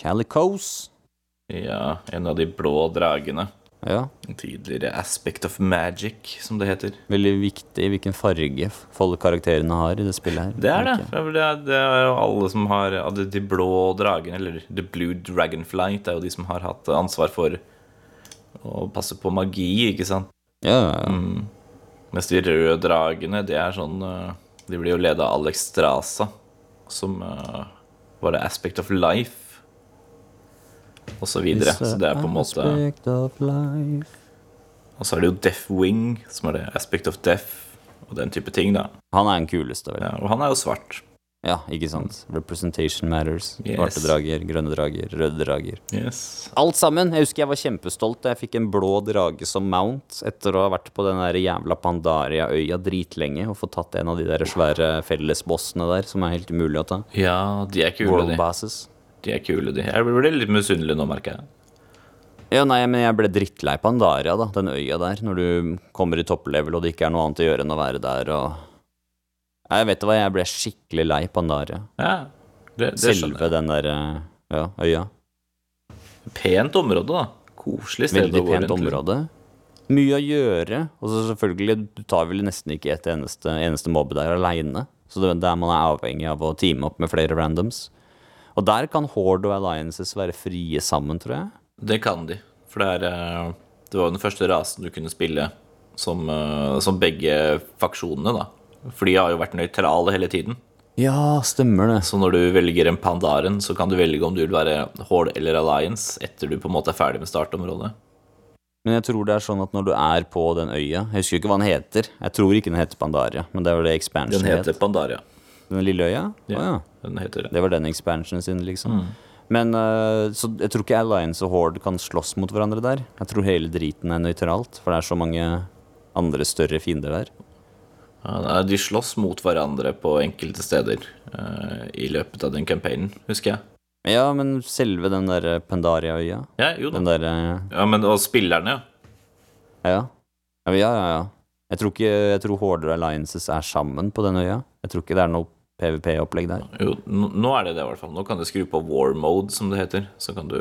Calicos. Ja, en av de blå dragene. Ja, En tidligere Aspect of Magic, som det heter. veldig viktig hvilken farge folk karakterene har i det spillet her. Det er det. Det er, det er jo alle som har de, blå dragene, eller The Blue Dragonflight, det er jo de som har hatt ansvar for å passe på magi, ikke sant. Ja, ja, ja. Mm. Mens de røde dragene, det er sånn eh, De blir jo ledet av Alex Strasa, som uh, var det Aspect of Life, og så videre. Så det er på en måte. Og så er det jo Deathwing, som er det Aspect of Death, og den type ting, da. Han er den kuleste, vel. Ja, og han er jo svart. Ja, ikke sant. Representation matters. Yes. Svarte drager, grønne drager, røde drager. Yes. Alt sammen. Jeg husker jeg var kjempestolt da jeg fikk en blå drage som mount etter å ha vært på den der jævla Pandaria-øya dritlenge og få tatt en av de der svære fellesbossene der som er helt umulig å ta. Ja, de er kule, World de. Bases. De er kule, de. Jeg blir litt misunnelig nå, merker jeg. Ja, nei, men jeg ble drittlei Pandaria, da, den øya der, når du kommer i topplevel og det ikke er noe annet å gjøre enn å være der og Nei, vet du hva, jeg ble skikkelig lei Pandaria. Ja, det, det Selve den der eh, ja, øya. Pent område, da. Koselig sted Veldig å gå pent rundt. område. Mye å gjøre. Og så selvfølgelig, du tar vel nesten ikke et eneste, eneste mobb der aleine. Så det er der man er avhengig av å teame opp med flere randoms. Og der kan Horde og Alliances være frie sammen, tror jeg. Det kan de. For det er eh, Det var jo den første rasen du kunne spille som, eh, som begge faksjonene, da. For de har jo vært nøytrale hele tiden. Ja, stemmer det. Så når du velger en Pandaren, så kan du velge om du vil være Horde eller Alliance etter du på en måte er ferdig med startområdet. Men jeg tror det er sånn at når du er på den øya Jeg husker ikke hva den heter. Jeg tror ikke den heter Pandaria, men det var det expansion Den heter het. Pandaria. Den lille øya? Å ja. Den heter det. Var den expansionen sin, liksom. Mm. Men uh, Så jeg tror ikke Alliance og Horde kan slåss mot hverandre der. Jeg tror hele driten er nøytralt, for det er så mange andre større fiender der. Ja, de slåss mot hverandre på enkelte steder uh, i løpet av den campaignen, husker jeg. Ja, men selve den der Pandaria-øya Ja, jo da. Den der uh... Ja, men og spillerne, ja. Ja. Ja, ja, ja. Jeg tror ikke Jeg tror Horde og Alliances er sammen på den øya. Jeg tror ikke det er noe PVP-opplegg der. Jo, nå er det det, i hvert fall. Nå kan du skru på war mode, som det heter. Så kan du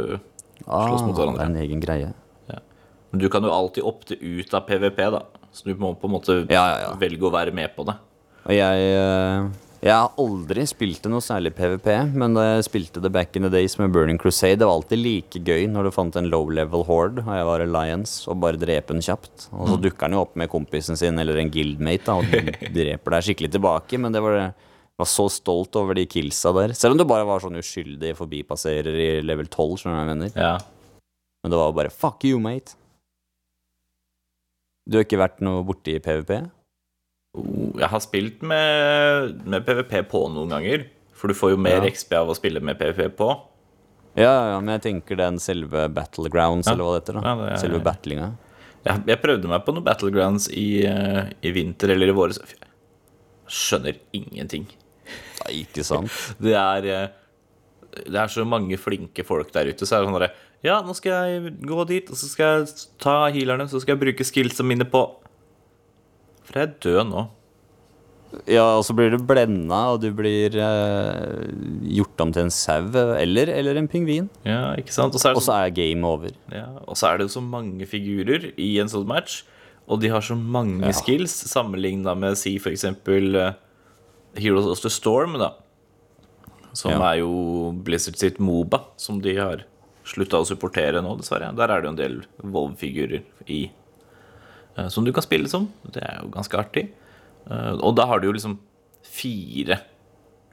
Slåss mot hverandre. det er en egen greie. Men du kan jo alltid opte ut av PVP, da. Så du må på en måte Ja, ja, ja. velge å være med på det. Og jeg øh, Jeg har aldri spilt noe særlig PVP, men da jeg spilte det back in the days med Burning Crusade, det var alltid like gøy når du fant en low level horde, og jeg var Alliance, og bare drepe den kjapt. Og så dukker den jo opp med kompisen sin eller en guildmate, da, og dreper deg skikkelig tilbake, men det var det var så stolt over de killsa der. Selv om du bare var sånn uskyldig forbipasserer i level 12, skjønner du hva jeg mener. Ja. Men det var bare fuck you, mate. Du har ikke vært noe borti PVP? Oh, Jeg har spilt med, med PVP på noen ganger. For du får jo mer Ja. XP av å spille med PVP på. Ja, ja, men jeg tenker den selve battlegrounds, Ja. eller hva det heter. da Ja, det Selve battlinga. Jeg, jeg prøvde meg på noen battlegrounds i, eh, i vinter eller i våres. Skjønner ingenting. Nei, ikke sant? Det er eh, Det er så mange flinke folk der ute. Så er det sånn derre Ja, nå skal jeg gå dit, og så skal jeg ta healerne, så skal jeg bruke skillsa mine på For jeg er død nå. Ja, og så blir du blenda, og du blir eh, gjort om til en sau eller, eller en pingvin. Ja, ikke sant? Og så er det så er game over. Ja, og så er det jo så mange figurer i en sånn match, og de har så mange skills sammenligna med si for eksempel eh, Heroes of the Storm, da. Som Ja. er jo Blizzard sitt Moba, som de har slutta å supportere nå, dessverre. Der er det jo en del WoW-figurer i eh, som du kan spille som. Det er jo ganske artig. Eh, og da har du jo liksom fire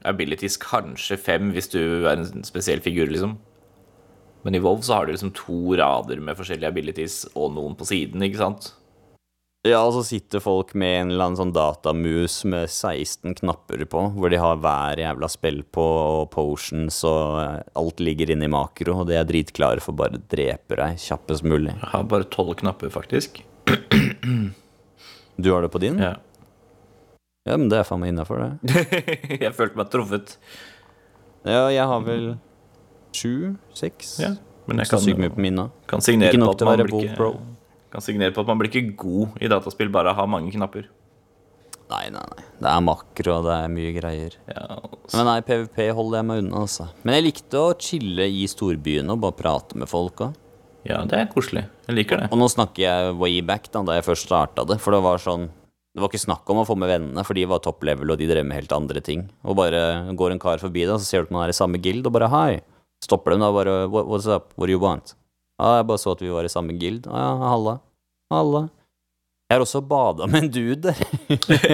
abilities, kanskje fem hvis du er en spesiell figur, liksom. Men i WoW så har du liksom to rader med forskjellige abilities og noen på siden, ikke sant? Ja, og så sitter folk med en eller annen sånn datamus med 16 knapper på, hvor de har hver jævla spill på, og potions, og eh, alt ligger inne i makro, og de er dritklare for bare å drepe deg kjappest mulig. Jeg har bare tolv knapper, faktisk. Du har det på din? Ja. Ja, men det er faen meg innafor, det. jeg følte meg truffet. Ja, jeg har vel sju, seks. Ja. Men jeg kan, kan signere på at man blir ikke. Kan signere på at man blir ikke god i dataspill bare av å ha mange knapper. Nei, nei, nei. Det er makro, og det er mye greier. Ja, så- Men nei, PVP holder jeg meg unna, altså. Men jeg likte å chille i storbyene og bare prate med folk òg. ja, det er koselig. Jeg liker det. Og nå snakker jeg way back, da, da jeg først starta det. For det var sånn Det var ikke snakk om å få med vennene, for de var topp level, og de drev med helt andre ting. Og bare går en kar forbi deg, og så ser du at man er i samme guild, og bare hei. Stopper dem da bare What's up? What do you want? Ja, jeg bare så at vi var i samme guild. Ja, halla. Halla. Jeg har også bada med en dude der.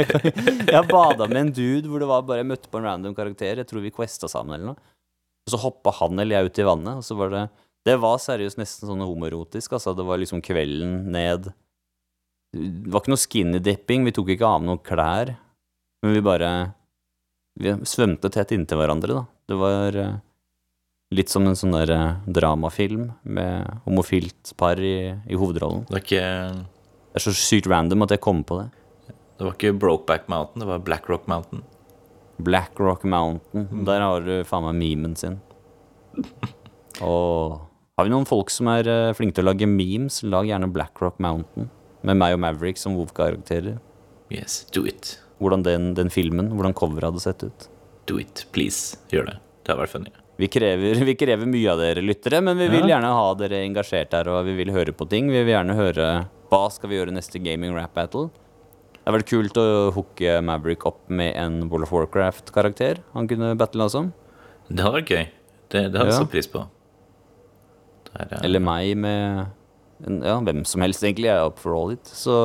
jeg bada med en dude hvor det var bare jeg møtte på en random karakter. Jeg tror vi questa sammen eller noe. Og så hoppa han eller jeg ut i vannet, og så var det Det var seriøst nesten sånn homoerotisk, altså. Det var liksom kvelden ned Det var ikke noe skinny dipping, vi tok ikke av noen klær. Men vi bare Vi svømte tett inntil hverandre, da. Det var eh, litt som en sånn der eh, dramafilm med homofilt par i, i hovedrollen. Det er ikke, Det er så sykt random at jeg kom på det. det var ikke Brokeback Mountain, det var Black Rock Mountain. Black Rock Mountain. Der har du faen meg memen sin. Og har vi noen folk som er eh, flinke til å lage memes, lag gjerne Black Rock Mountain. Med meg og Maverick som WoW-karakterer. Yes, do it. Hvordan den, den filmen, hvordan coveret hadde sett ut. Do it, please. Gjør det. Det har vært funny. Vi krever, vi krever mye av dere lyttere, men vi vil Ja. gjerne ha dere engasjert her, og vi vil høre på ting. Vi vil gjerne høre hva skal vi gjøre neste gaming rap battle. Det har vært kult å hooke Maverick opp med en World of Warcraft-karakter han kunne battle som. Det hadde vært gøy. Det, det hadde jeg Ja. satt pris på. Der, ja. Eller meg med ja, hvem som helst, egentlig. Jeg er up for all it. Så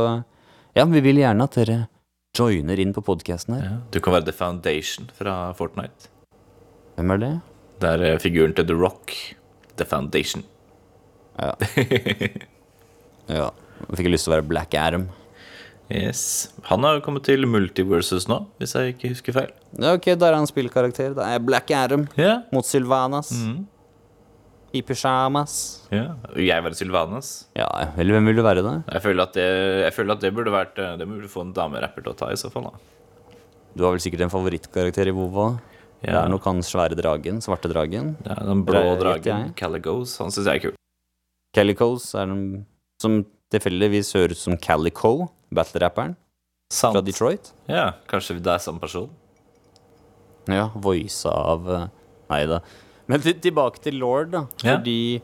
ja, vi vil gjerne at dere joiner inn på podkasten her. Ja. Du kan være The Foundation fra Fortnite. Hvem er det? Det er eh, figuren til The Rock. The Foundation. Ja. ja. Fikk lyst til å være Black Adam. Yes. Han har jo kommet til Multiverses nå, hvis jeg ikke husker feil. Ja, ok, der er han spillkarakter. Da er Black Adam yeah. mot Sylvanas. I pyjamas. ja. Jeg være Sylvanas. Ja, eller hvem vil du være, da? Jeg føler at det, jeg føler at det burde vært eh, Det burde få en damerapper til å ta, i så fall. da Du har vel sikkert en favorittkarakter i WoW? Det er nok han svære dragen. Svarte dragen. Ja, Den blå dragen, Calicos, han syns jeg er kul. Calicos er den som tilfeldigvis høres ut som Calico, battle-rapperen fra Detroit. Ja, kanskje det er samme person. Ja, voisa av eh, Nei da. Men tilbake til Lord, da. Ja. Fordi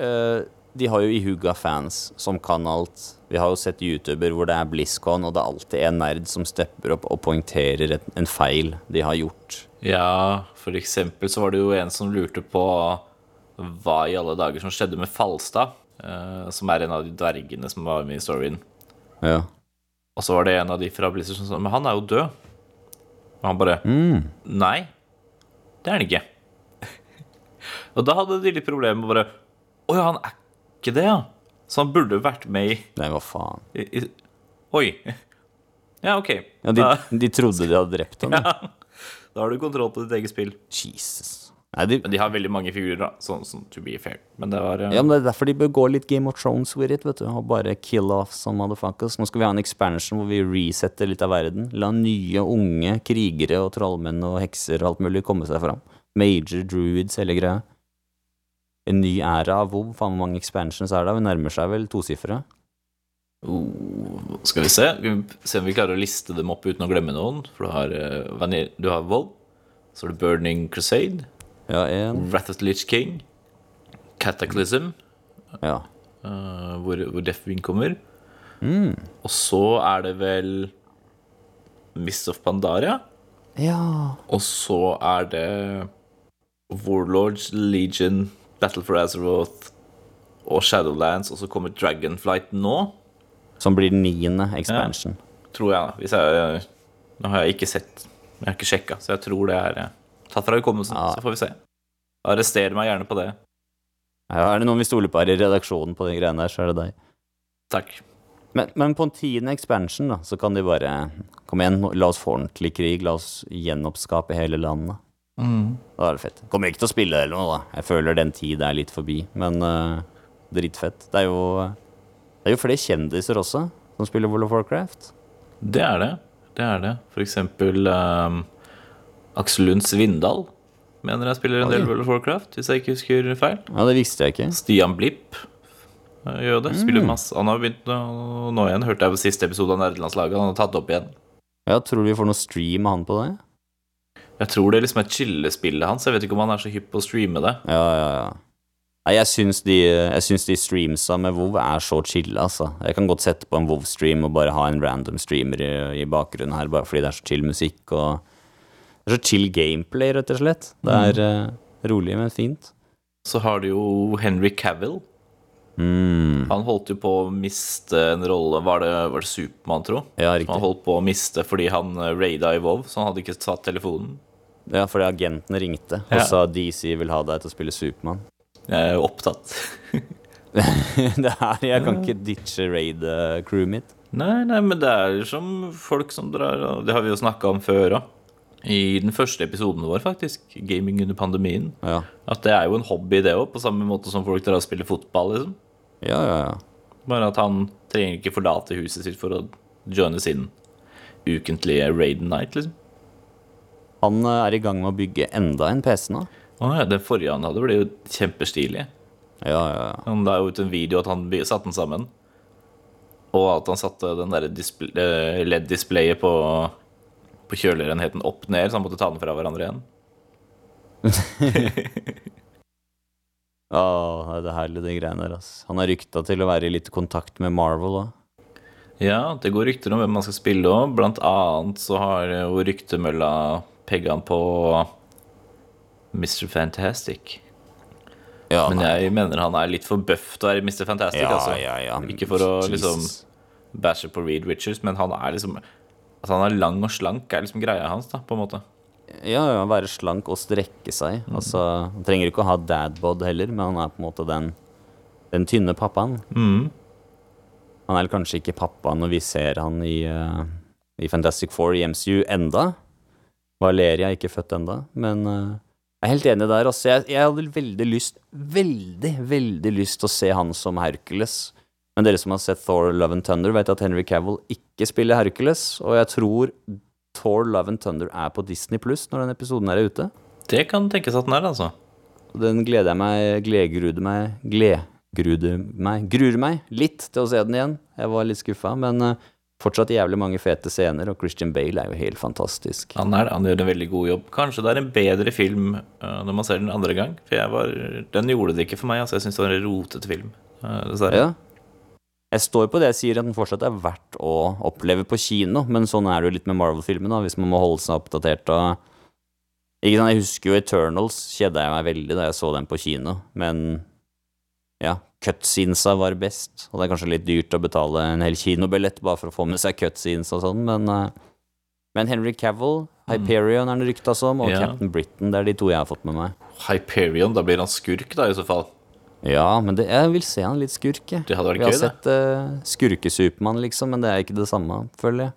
uh, de har jo ihuga fans som kan alt. Vi har jo sett YouTuber hvor det er BlizzCon, og det er alltid en nerd som stepper opp og poengterer en feil de har gjort. Ja, for eksempel så var det jo en som lurte på hva i alle dager som skjedde med Falstad, eh, som er en av de dvergene som var med i storyen. Ja. Og så var det en av de fra Blizzard som sa Men han er jo død. Og han bare Mm. Nei, det er han ikke. og da hadde de litt problemer med bare Å ja, han er ikke det, ja. Så han burde vært med i, Nei, hva faen. i, i Oi. Ja, ok. Ja, de, de trodde de hadde drept ham. ja, da har du kontroll på ditt eget spill. Jesus. Nei, de, Men de har veldig mange figurer, da. Sånn sånn to be fair. Men det var eh, ja, men Det er derfor de bør gå litt Game of Thrones with it. vet du Og bare kill off some motherfuckers. Nå skal vi ha en expansion hvor vi resetter litt av verden. La nye, unge krigere og trollmenn og hekser og alt mulig komme seg fram. Major druids, hele greia. En ny æra av WoW. Faen hvor mange expansions er det? Vi nærmer seg vel tosifra. Oh, Skal vi se. Vi se om vi klarer å liste dem opp uten å glemme noen. For du har, uh, du har WoW. Så har du Burning Crusade. Ja, en. Wrath of the Lich King. Cataclysm. Ja. uh, hvor, hvor Deathwing kommer. Mm. Og så er det vel Mist of Pandaria. Ja. Og så er det Warlords, Legion, Battle for Azeroth og Shadowlands. Og så kommer Dragonflight nå, Som blir den niende expansion. tror jeg. da Hvis jeg Nå har jeg ikke sett Jeg har ikke sjekka, så jeg tror det er eh, tatt fra hukommelsen. Ja. Så får vi se. Arrester meg gjerne på det. Ja, er det noen vi stoler på her i redaksjonen på de greiene der, så er det deg. Takk. Men, men på en tiende expansion, da, så kan de bare Kom igjen, la oss få ordentlig krig. La oss gjenoppskape hele landet. Da er det fett. Kommer ikke til å spille det eller noe, da. Jeg føler den tid er litt forbi. Men uh, dritfett. Det er jo Det er jo flere kjendiser også som spiller World of Warcraft. Det er det. Det er det. For eksempel um, Aksel Lund Svindal mener jeg spiller en del World of Warcraft, hvis jeg ikke husker feil. Ja, det visste jeg ikke. Stian Blipp eh, gjør det. Spiller Mm. masse. Han har begynt å- nå igjen. Hørte jeg på siste episode av Nerdelandslaget. Han har tatt det opp igjen. Ja, Tror du vi får noe stream av han på det? Jeg tror det liksom er chillespillet hans. Jeg vet ikke om han er så hypp på å streame det. Ja, ja, ja. Nei, jeg syns de, jeg syns de streamsa med WoW er så chille, altså. Jeg kan godt sette på en WoW-stream og bare ha en random streamer i, i bakgrunnen her, bare fordi det er så chill musikk og Det er så chill gameplay, rett og slett. Det er eh, rolig, men fint. Så har du jo Henry Cavill. Mm. Han holdt jo på å miste en rolle Var det, var det Supermann, tro? Ja, Han holdt på å miste fordi han eh, raida i WoW, så han hadde ikke tatt telefonen. Ja, fordi agentene ringte og Ja. sa DC vil ha deg til å spille Supermann. Jeg er opptatt. det her, Jeg kan ikke ditche raid-crewet mitt. Nei, nei, men det er som folk som drar og Det har vi jo snakka om før òg. I den første episoden vår, faktisk. Gaming under pandemien. Ja. At det er jo en hobby, det òg, på samme måte som folk drar og spiller fotball, liksom. ja, ja, ja. Bare at han trenger ikke forlate huset sitt for å joine sin ukentlige raid night, liksom. Han eh, er i gang med å bygge enda en PC nå. Å ja, den forrige han hadde, ble jo kjempestilig. Ja, ja, ja. Han la jo ut en video at han satte den sammen. Og at han satte den der eh, LED-displayet på, på kjøleenheten opp ned, så han måtte ta den fra hverandre igjen. Åh, det er herlig, de greiene der, ass. Han er rykta til å være i litt kontakt med Marvel òg. Ja, det går rykter om hvem man skal spille òg. Blant annet så har jo ryktemølla pegga han på Mr. Fantastic. Ja, Men nei. jeg mener han er litt for bøff til å være Mr. Fantastic, ja, altså. ja. Ikke for å liksom bæsje på Reed Richards, men han er liksom Altså han er lang og slank, er liksom greia hans, da, på en måte. Ja, ja, være slank og strekke seg. Mm. Altså, han trenger ikke å ha dadbod heller, men han er på en måte den, den tynne pappaen. Mm. Han er kanskje ikke pappa når vi ser han i, uh, i Fantastic Four i MCU enda. Valeria er ikke født enda, men eh, jeg er helt enig der. Altså, jeg, jeg hadde veldig lyst, veldig, veldig lyst til å se han som Hercules. Men dere som har sett Thor Love and Thunder, vet at Henry Cavill ikke spiller Hercules. Og jeg tror Thor Love and Thunder er på Disney Pluss når den episoden er ute. Det kan tenkes at den er, altså. Den gleder jeg meg, gledgruder meg, gledgruder meg, gruer meg litt til å se den igjen. Jeg var litt skuffa, men eh, fortsatt jævlig mange fete scener, og Christian Bale er jo helt fantastisk. Han er han gjør en veldig god jobb. Kanskje det er en bedre film uh, når man ser den andre gang. For var, den gjorde det ikke for meg. Altså, jeg syns det var en rotete film. uh, Dessverre. Ja. Jeg står på det jeg sier, at den fortsatt er verdt å oppleve på kino, men sånn er det jo litt med Marvel-filmene, hvis man må holde seg oppdatert og Ikke sant, Jeg husker jo Eternals, kjeda jeg meg veldig da jeg så den på kino, men ja, cutscenesa var best, og det er kanskje litt dyrt å betale en hel kinobillett bare for å få med seg cutscenes og sånn, men eh, men Henry Cavill, Hyperion er han rykta som, og Ja. Captain Britain, det er de to jeg har fått med meg. Hyperion, da blir han skurk, da, i så fall. Ja, men det, jeg vil se han litt skurk, jeg. Det hadde vært Vi har gøy, sett uh, skurke-Supermann, liksom, men det er ikke det samme, føler jeg.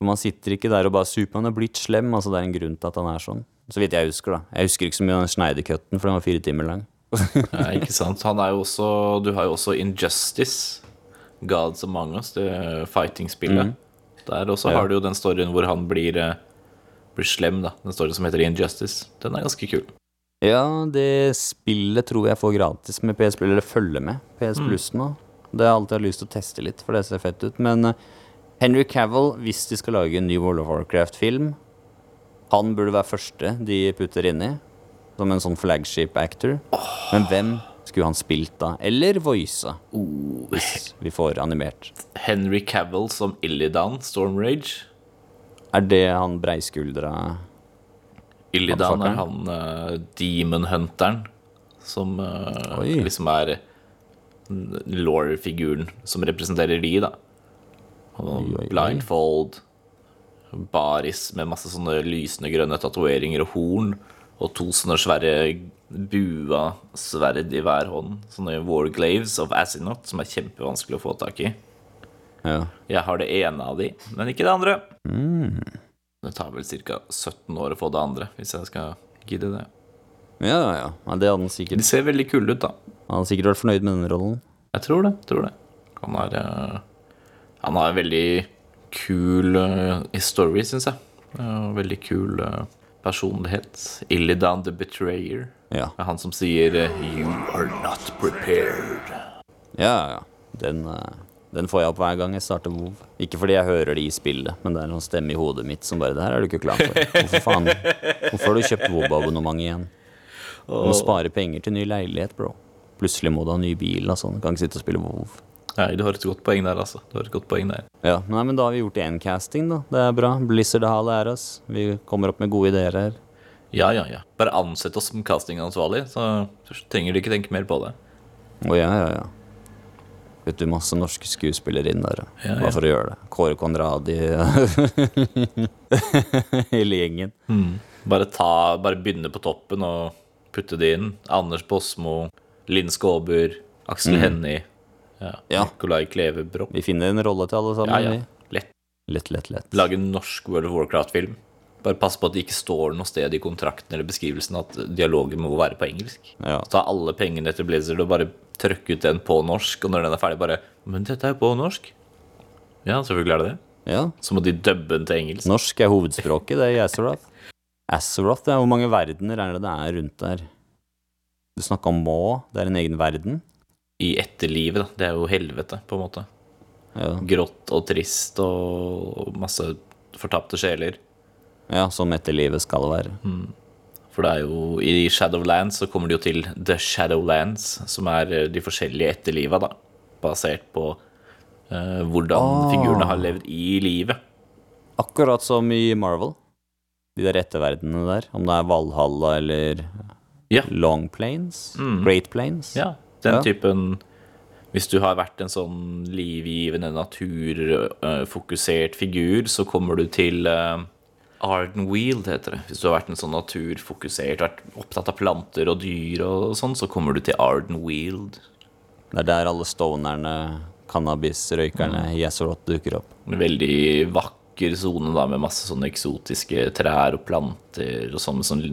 For Man sitter ikke der og bare 'Supermann er blitt slem', altså det er en grunn til at han er sånn. Så vidt jeg husker, da. Jeg husker ikke så mye av den Schneider-cutten, for den var fire timer lang. Ja, ikke sant. Han er jo også Du har jo også Injustice. Gods Among Us, det fighting-spillet. Der også Ja. har du jo den storyen hvor han blir, eh, blir slem, da. Den storyen som heter Injustice. Den er ganske kul. Ja, det spillet tror jeg får gratis med PS Plus, eller følger med PS Plus nå. Det har jeg alltid hatt lyst til å teste litt, for det ser fett ut. Men eh, Henry Cavill, hvis de skal lage en ny World of Warcraft-film, han burde være første de putter inni, som en sånn flagship actor. Men hvem skulle han spilt da? Eller voisa, hvis vi får animert. Henry Cavill som Illidan, Stormrage. Er det han breiskuldra Illidan er han uh, demon-hunteren som uh, liksom er law-figuren som representerer de, da. Og oi. blindfold, baris med masse sånne lysende grønne tatoveringer og horn, og to sånne svære bua sverd i hver hånd. Sånne warglaves of Asinot som er kjempevanskelig å få tak i. Ja. Jeg har det ene av de, men ikke det andre. Mm. Det tar vel ca. 17 år å få det andre, hvis jeg skal gidde det. Ja, ja, ja. Det hadde han De ser veldig kule ut, da. Han hadde sikkert vært fornøyd med den rollen. Jeg tror det. tror det Han er uh, Han har en veldig kul uh, story, syns jeg. Uh, veldig kul eh, personlighet. Illidan the Betrayer. Ja. Det er han som sier eh, 'You are not prepared'. Ja, ja. Den, eh, den får jeg opp hver gang jeg starter WoW. Ikke fordi jeg hører det i spillet, men det er en sånn stemme i hodet mitt som bare Det her er du ikke klar for. Hvorfor faen? Hvorfor har du kjøpt WoW-abonnement igjen? Du må spare penger til ny leilighet, bro. Plutselig må du ha ny bil og sånn. Kan ikke sitte og spille WoW. Nei, du har et godt poeng der, altså. Du har et godt poeng der. Ja, nei, men da har vi gjort én casting, da. Det er bra. Blizzard har lært oss. Vi kommer opp med gode ideer her. Ja, ja, ja. Bare ansett oss som castingansvarlig, så trenger du ikke tenke mer på det. Å ja, ja, ja. Vet du, masse norske skuespillere inn der. Ja, ja. Bare for å gjøre det. Kåre Konradi Hele gjengen. Bare, ta, bare begynne på toppen og putte det inn. Anders Bosmo, Linn Skåber, Aksel Hennie, ja. Ja. Kleve Broch. Vi finner en rolle til alle sammen. ja. ja. Lett. Lett, lett, lett. Lage en norsk World of Warcraft-film. Bare pass på at det ikke står noe sted i kontrakten eller beskrivelsen at dialogen må være på engelsk. Ja. Ta alle pengene til Blizzard og bare trykke ut den på norsk, og når den er ferdig, bare Men dette er jo på norsk. Ja, selvfølgelig er det det. ja. Så må de dubbe den til engelsk. Norsk er hovedspråket, det er i Azeroth. Azeroth, det er hvor mange verdener er det det er rundt der? Du snakka om Må, det er en egen verden. I etterlivet, da. Det er jo helvete, på en måte. Ja, Grått og trist og masse fortapte sjeler. ja som etterlivet skal være. For det er jo i Shadowlands så kommer de jo til The Shadowlands, som er eh, de forskjellige etterliva, da. Basert på uh, hvordan figurene har levd i livet. Akkurat som i Marvel. De der etterverdenene der. Om det er Valhalla eller Ja. Long Plains. Great Plains. Ja, den Ja. typen Hvis du har vært en sånn livgivende, naturfokusert figur, så kommer du til Arden Ardenweald, heter det. Hvis du har vært en sånn naturfokusert, vært opptatt av planter og dyr og sånn, så kommer du til Ardenweald. Det er der alle stonerne, cannabisrøykerne Azeroth dukker opp. Veldig vakker sone med masse sånne eksotiske trær og planter og sånn med sånn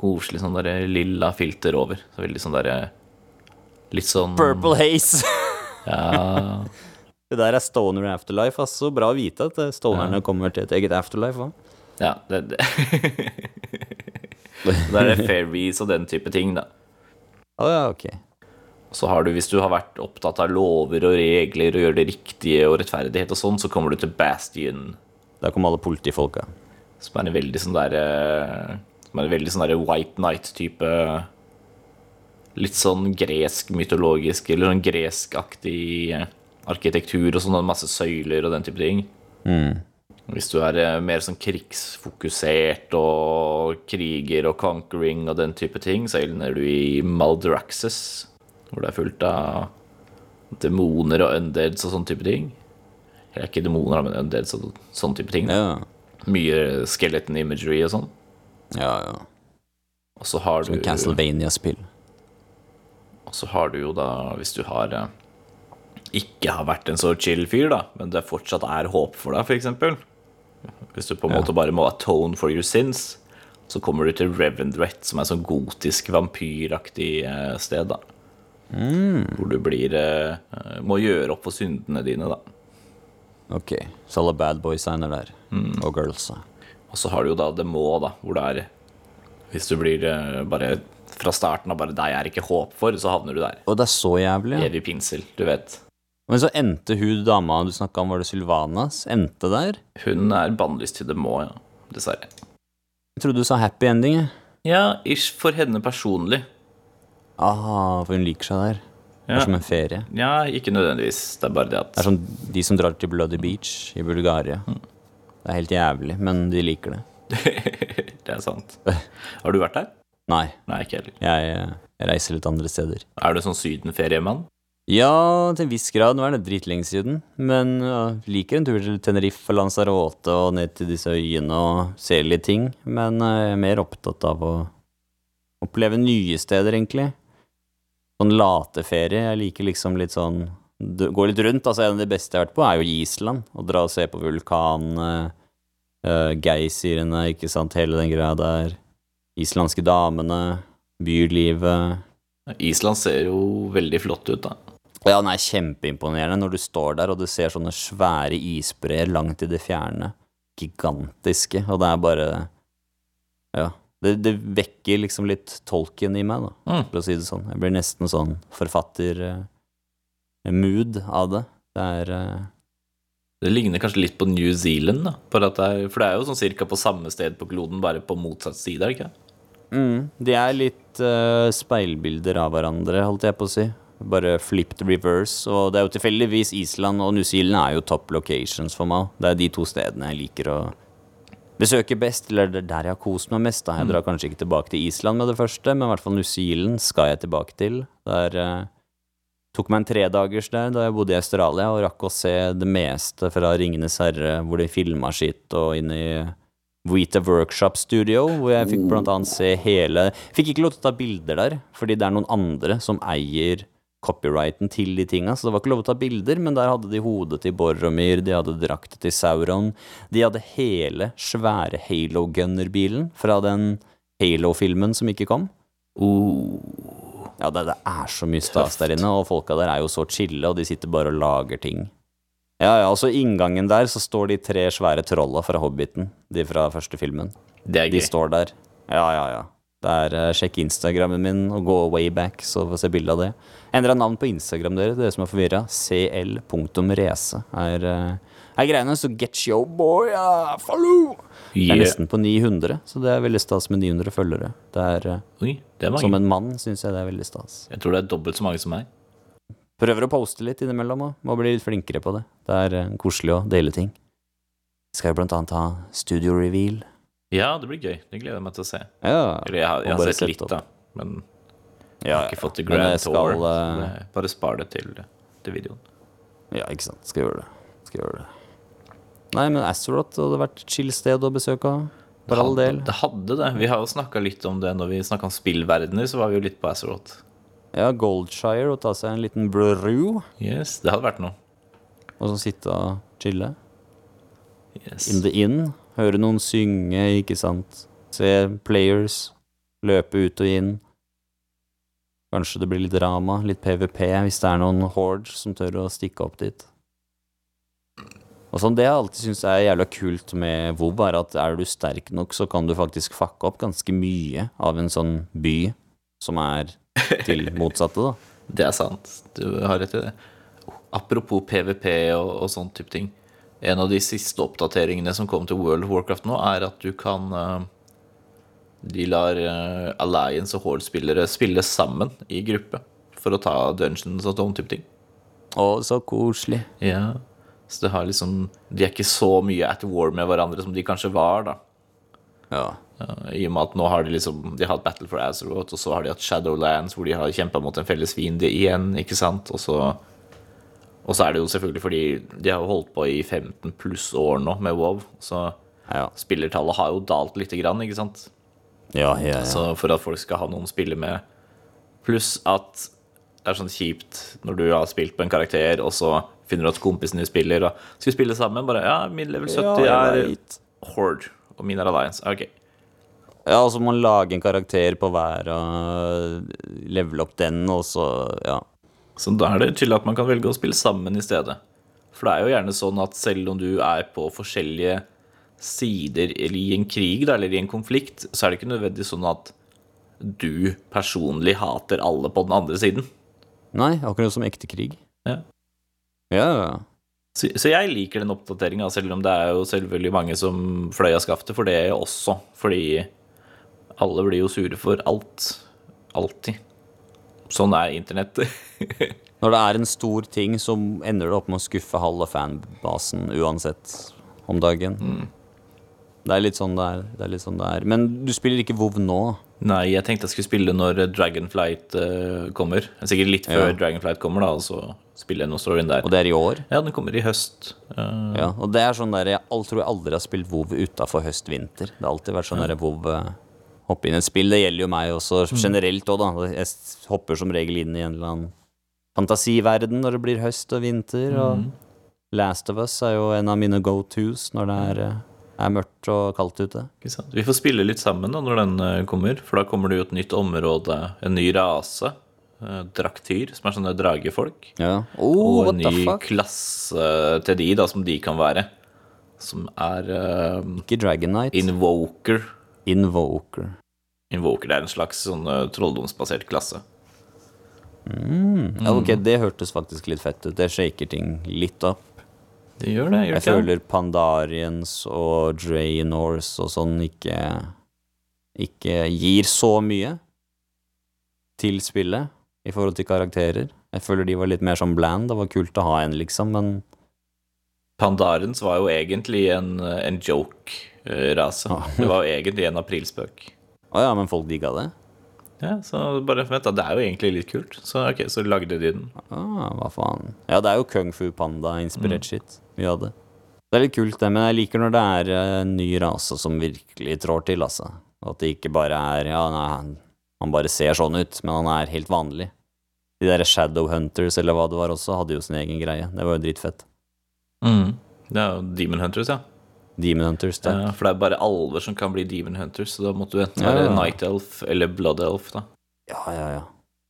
koselig sånn der lilla filter over. Så veldig sånn derre Litt sånn Purple Haze! Ja, det der er Stoner Afterlife. Altså. Bra å vite at stonerne stonerne kommer til et eget afterlife. hva? ja det, det. det er det fairies og den type ting, da. Å ja, ok. Så har du, hvis du har vært opptatt av lover og regler og gjør det riktige og rettferdighet og sånn, så kommer du til Bastion, Der kommer alle politifolka. som er en veldig sånn der eh, Som er en veldig sånn der White Night-type Litt sånn gresk mytologisk, eller sånn greskaktig eh, arkitektur og sånn, masse søyler og den type ting. Hvis du er eh, mer sånn krigsfokusert og kriger og conquering og den type ting, så ender du i Maldraxxus, hvor det er fullt av demoner og undeads og sånn type ting. Eller ikke demoner, men undeads og sånn type ting. Ja, Mye skeleton imagery og sånn. ja. ja. Og så har du Castlevania-spill. Og så har du jo da, hvis du har eh, ikke har vært en så chill fyr, da, men det fortsatt er håp for deg, f.eks. Hvis du på en måte bare må atone for your sins, så kommer du til Revendreth, som er sånn gotisk vampyraktig eh, sted, da. Hvor du blir eh, Må gjøre opp for syndene dine, da. Ok, så alle bad boys er der. Og girls. Og så har du jo da det må, da, hvor det er Hvis du blir bare fra starten av bare deg er ikke håp for, så havner du der. Og det er så jævlig. Evig pinsel, du vet. Men så endte hun dama du snakka om, var det Sylvanas? Endte der? Hun er bannlyst til det må, ja. Dessverre. Jeg trodde du sa happy ending, jeg. Ja, ish for henne personlig. Ah, for hun liker seg der. Det er som en ferie. Ja, ikke nødvendigvis. Det er bare det at Det er som de som drar til Bloody Beach i Bulgaria. Det er helt jævlig, men de liker det. Det er sant. Har du vært der? Nei, Nei, ikke heller. jeg, jeg reiser litt andre steder. Er du sånn sydenferiemann? Ja, til en viss grad. Nå er det dritlenge siden. Men ja, liker en tur til Tenerife Lanzarote og ned til disse øyene og se litt ting. Men eh, jeg er mer opptatt av å oppleve nye steder, egentlig. Sånn lateferie. Jeg liker liksom litt sånn Gå litt rundt. Altså, en av de beste jeg har vært på, er jo Island. Å dra og se på vulkanene, uh, geysirene, ikke sant, hele den greia der. Islandske damene, bylivet. Island ser jo veldig flott ut, da. Ja, den er kjempeimponerende når du står der og du ser sånne svære isbreer langt i det fjerne. Gigantiske, og det er bare Ja. Det, det vekker liksom litt tolken i meg, da, Mm. for å si det sånn. Jeg blir nesten sånn forfatter-mood av det. Det er eh, Det ligner kanskje litt på New Zealand, da. For, det er, for det er jo sånn cirka på samme sted på kloden, bare på motsatt side, er det ikke? Mm, De er litt uh, speilbilder av hverandre, holdt jeg på å si. Bare flipped reverse. Og det er jo tilfeldigvis Island og New Zealand er jo top locations for meg. Det er de to stedene jeg liker å besøke best, eller det er der jeg har kost meg mest. Da. Jeg drar kanskje ikke tilbake til Island med det første, men i hvert fall New Zealand skal jeg tilbake til. Der uh, tok meg en tredagers der da jeg bodde i Australia og rakk å se det meste fra Ringenes herre, hvor de filma sitt, og inn i Wheater Workshop Studio, hvor jeg fikk blant annet se hele Fikk ikke lov til å ta bilder der, fordi det er noen andre som eier copyrighten til de tinga, så det var ikke lov til å ta bilder, men der hadde de hodet til Boromir, de hadde drakta til Sauron, de hadde hele svære Halo Gunner-bilen fra den Halo-filmen som ikke kom. Ja, det, det er så mye stas der inne, og folka der er jo så chille, og de sitter bare og lager ting. Ja, ja, altså inngangen der så står de tre svære trolla fra Hobbiten, de fra første filmen. Det er De står der. Ja, ja, ja. Det er, uh, Sjekk Instagrammen min og gå way back, så få se bilde av det. Endra navn på Instagram dere, dere som er forvirra. cl.race er, uh, er greiene, så get your boy, uh, follow! Det er nesten på 900, så det er veldig stas med 900 følgere. Det er, uh, Oi, det er som en mann syns jeg det er veldig stas. Jeg tror det er dobbelt så mange som meg. Prøver å poste litt innimellom og må bli litt flinkere på det. Det er eh, koselig å dele ting. Vi skal jo blant annet ha studio reveal. Ja, det blir gøy. Det gleder jeg meg til å se. Ja, Eller jeg har, jeg har sett litt, da. Men jeg ja, har ikke fått til Grand Tour. det- Bare spar det til, til videoen. ja, ikke sant. Skal gjøre det. Skal gjøre det. Nei, men Azeroth hadde vært et chill sted å besøke. For all del. Det hadde det. Vi har jo snakka litt om det når vi snakka om spillverdener, så var vi jo litt på Azeroth. Ja, Goldshire, og ta seg en liten brew, Yes, det hadde vært noe. og så sitte og chille. Yes. In the inn. Høre noen synge, ikke sant. Se players løpe ut og inn. Kanskje det blir litt drama, litt PVP, hvis det er noen hordes som tør å stikke opp dit. Og sånn, Det jeg alltid syns er jævla kult med WoW, er at er du sterk nok, så kan du faktisk fucke opp ganske mye av en sånn by som er til motsatte, da. Det er sant. Du har rett i det. Apropos PVP og, og sånn type ting. En av de siste oppdateringene som kom til World of Warcraft nå, er at du kan eh, De lar eh, Alliance og Horde-spillere spille sammen i gruppe for å ta dungeons og sånn type ting. Å, så koselig. Ja. Så det har liksom De er ikke så mye at war med hverandre som de kanskje var, da. Ja. Uh, I og med at nå har de liksom De har hatt Battle for Azeroth, og så har de hatt Shadowlands, hvor de har kjempa mot en felles fiende igjen, ikke sant? Og så Og så er det jo selvfølgelig fordi de har holdt på i 15 pluss år nå med WoW, så Ja, spillertallet har jo dalt lite grann, ikke sant? ja, ja. ja. Så for at folk skal ha noen å spille med Pluss at det er sånn kjipt når du har spilt på en karakter, og så finner du at kompisen din spiller, og skal spille sammen? Bare ja, min level 70 Ja, er. Horde, og min er Alliance. Ok. Ja, og så må man lage en karakter på hver og levele opp den, og så Ja. Så da er det tydelig at man kan velge å spille sammen i stedet. For det er jo gjerne sånn at selv om du er på forskjellige sider eller i en krig da, eller i en konflikt, så er det ikke nødvendigvis sånn at du personlig hater alle på den andre siden. Nei, akkurat som ekte krig. Ja, ja. Så, så jeg liker den oppdateringa, selv om det er jo selvfølgelig mange som fløy av skaftet for det også. Fordi alle blir jo sure for alt. Alltid. Sånn er internett. Når det er en stor ting, så ender det opp med å skuffe halve fanbasen uansett om dagen. Det er litt sånn det er. Det er litt sånn det er. Men du spiller ikke WoW nå? Nei, jeg tenkte jeg skulle spille når Dragonflight eh, kommer. Sikkert litt før Ja. Dragonflight kommer, da, og så spiller jeg storyen der. Og det er i år? Ja, den kommer i høst. Uh... Ja, og det er sånn der Jeg tror jeg aldri har spilt WoW utafor høst-vinter. Det har alltid vært sånn der WoW eh, Hoppe inn i et spill. Det gjelder jo meg også generelt òg, da. Jeg hopper som regel inn i en eller annen fantasiverden når det blir høst og vinter. Og Last of Us er jo en av mine go-tos når det er, eh, er mørkt og kaldt ute. Vi får spille litt sammen da når den kommer, for da kommer det jo et nytt område, en ny rase. Eh, Draktyr, som er sånne dragefolk. Ja. Oh, og en ny klasse til de, da, som de kan være. Som er um, Ikke Dragon Knight. Invoker. Invoker. Invoker det er en slags sånn eh, trolldomsbasert klasse. Ja, ok, det hørtes faktisk litt fett ut. Det shaker ting litt opp. Det gjør det. gjør Jeg føler Pandarians og Draenors og sånn ikke ikke gir så mye til spillet i forhold til karakterer. Jeg føler de var litt mer som bland. Det var kult å ha en, liksom, men Pandarens var jo egentlig en, en joke-rase. Ah. Det var jo egentlig en aprilspøk. Å ja, men folk digga det? Ja, så bare vent da, Det er jo egentlig litt kult. Så ok, så lagde de den. Ah, hva faen. Ja, det er jo Kung Fu Panda-inspirert shit. vi hadde. det. Er litt kult, det, men jeg liker når det er eh, en ny rase som virkelig trår til, altså. At det ikke bare er Ja, nei, han, bare ser sånn ut, men han er helt vanlig. De der Shadow Hunters, eller hva det var også, hadde jo sin egen greie. Det var jo dritfett. Det er jo Demon Hunters, ja. Demon Hunters, takk. ja. For det er bare alver som kan bli Demon Hunters, så da måtte du enten Ja, være ja. Night Elf eller Blood Elf, da. Ja, ja, ja.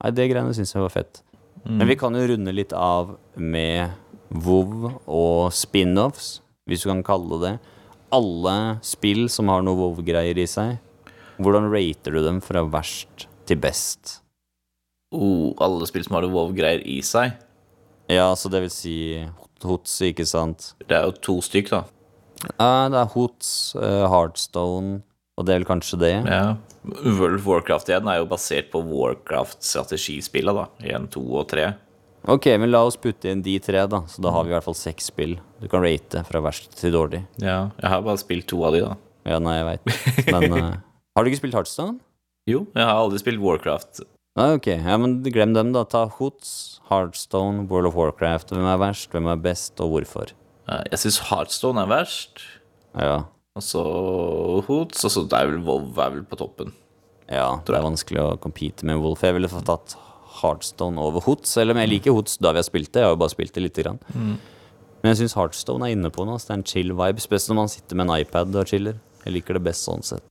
Nei, det greiene syns jeg var fett. Men vi kan jo runde litt av med WoW og spin-offs, hvis du kan kalle det det. Alle spill som har noe WoW-greier i seg, hvordan rater du dem fra verst til best? Oh, alle spill som har det WoW-greier i seg. Ja, så det vil si HOTS, ikke sant? Det er jo to stykk, da. Uh, det er Hoots, uh, Heartstone, og det er vel kanskje det. Ja. World of Warcraft igjen er jo basert på Warcraft-strategispillet, da. Igjen to og tre. Ok, men la oss putte inn de tre, da. Så da har vi i hvert fall seks spill du kan rate fra verst til dårlig. Ja, jeg har bare spilt to av de, da. Ja, nei, jeg veit. Men uh, har du ikke spilt Heartstone? Jo, jeg har aldri spilt Warcraft. Ah, ok, ja, men glem dem, da. Ta Hoots, Heartstone, World of Warcraft. Hvem er verst, hvem er best, og hvorfor? Jeg syns Heartstone er verst. Ja, Og så Hoots, og så er vel WoW er vel på toppen. ja det er vanskelig å compete med Wolf. Jeg ville fått tatt Heartstone over Hoots, selv om jeg liker Hoots da vi har spilt det. Jeg har jo bare spilt det lite grann. Men jeg syns Heartstone er inne på noe. Det er en chill vibe, spesielt når man sitter med en iPad og chiller. Jeg liker det best sånn sett.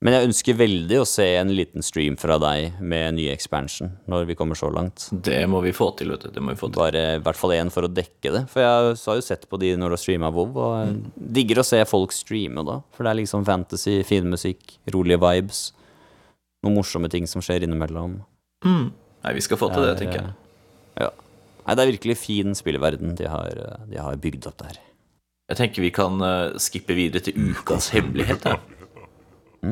Men jeg ønsker veldig å se en liten stream fra deg med ny expansion når vi kommer så langt. Det må vi få til, vet du. Det må vi få til. Bare i hvert fall én for å dekke det. For jeg har jo sett på de når du har streama WoW, og jeg digger å se folk streame da. For det er liksom fantasy, fin musikk, rolige vibes. Noen morsomme ting som skjer innimellom. Nei, vi skal få til det, tenker jeg. Ja. Nei, det er virkelig fin spillverden de har, eh, de har bygd opp der. Jeg tenker vi kan eh, skippe videre til ukas hemmelighet. Ja. For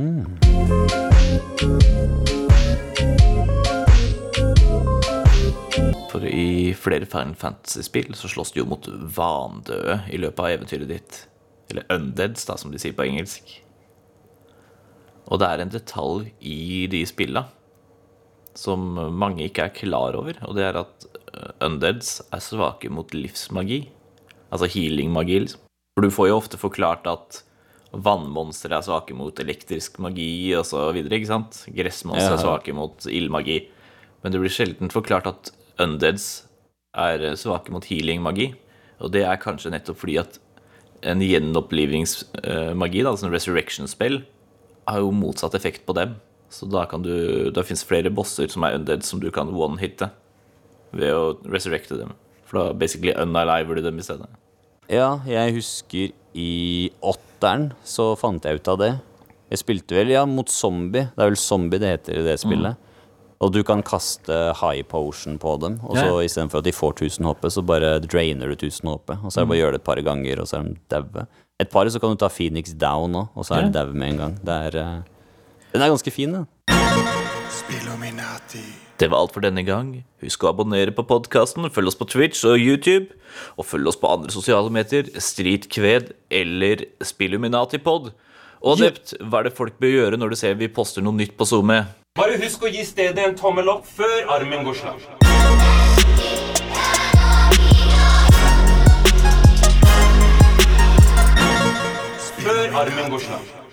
i flere Final Fantasy-spill så slåss du jo mot vandøde i løpet av eventyret ditt. Eller undeads, da, som de sier på engelsk. Og det er en detalj i de spilla som mange ikke er klar over, og det er at eh, undeads er svake mot livsmagi. Altså healing-magi, liksom. For du får jo ofte forklart at vannmonstre er svake mot elektrisk magi sant? Gressmonstre er svake mot ildmagi. Men det blir sjelden forklart at undeads er eh, svake mot healing-magi. Og det er kanskje nettopp fordi at en gjenopplivningsmagi, altså en resurrection-spill, har jo motsatt effekt på dem. Så da kan du Da fins flere bosser som er undead, som du kan one-hitte ved å resurrecte dem. For da basically unaliver du dem i stedet. Ja, jeg husker i åtteren så fant jeg ut av det. Jeg spilte vel, ja, mot zombie. Det er vel zombie det heter i det spillet. Og du kan kaste high potion på dem, og så Ja, istedenfor at de får 1000 HP, så bare drainer du 1000 HP. Og så er det bare å gjøre det et par ganger, og så er de daue. Et par så kan du ta Phoenix down òg, og så er Ja. de daue med en gang. Det er uh, Den er ganske fin, den. Spilluminati. Det var alt for denne gang. Husk å abonnere på podkasten, følg oss på Twitch og YouTube, og følg oss på andre sosiale medier, Stritkved eller Spilluminatipod. Og Adept, hva er det folk bør gjøre når du ser vi poster noe nytt på SoMe? Bare husk å gi stedet en tommel opp før armen går slapp. Før armen går slag.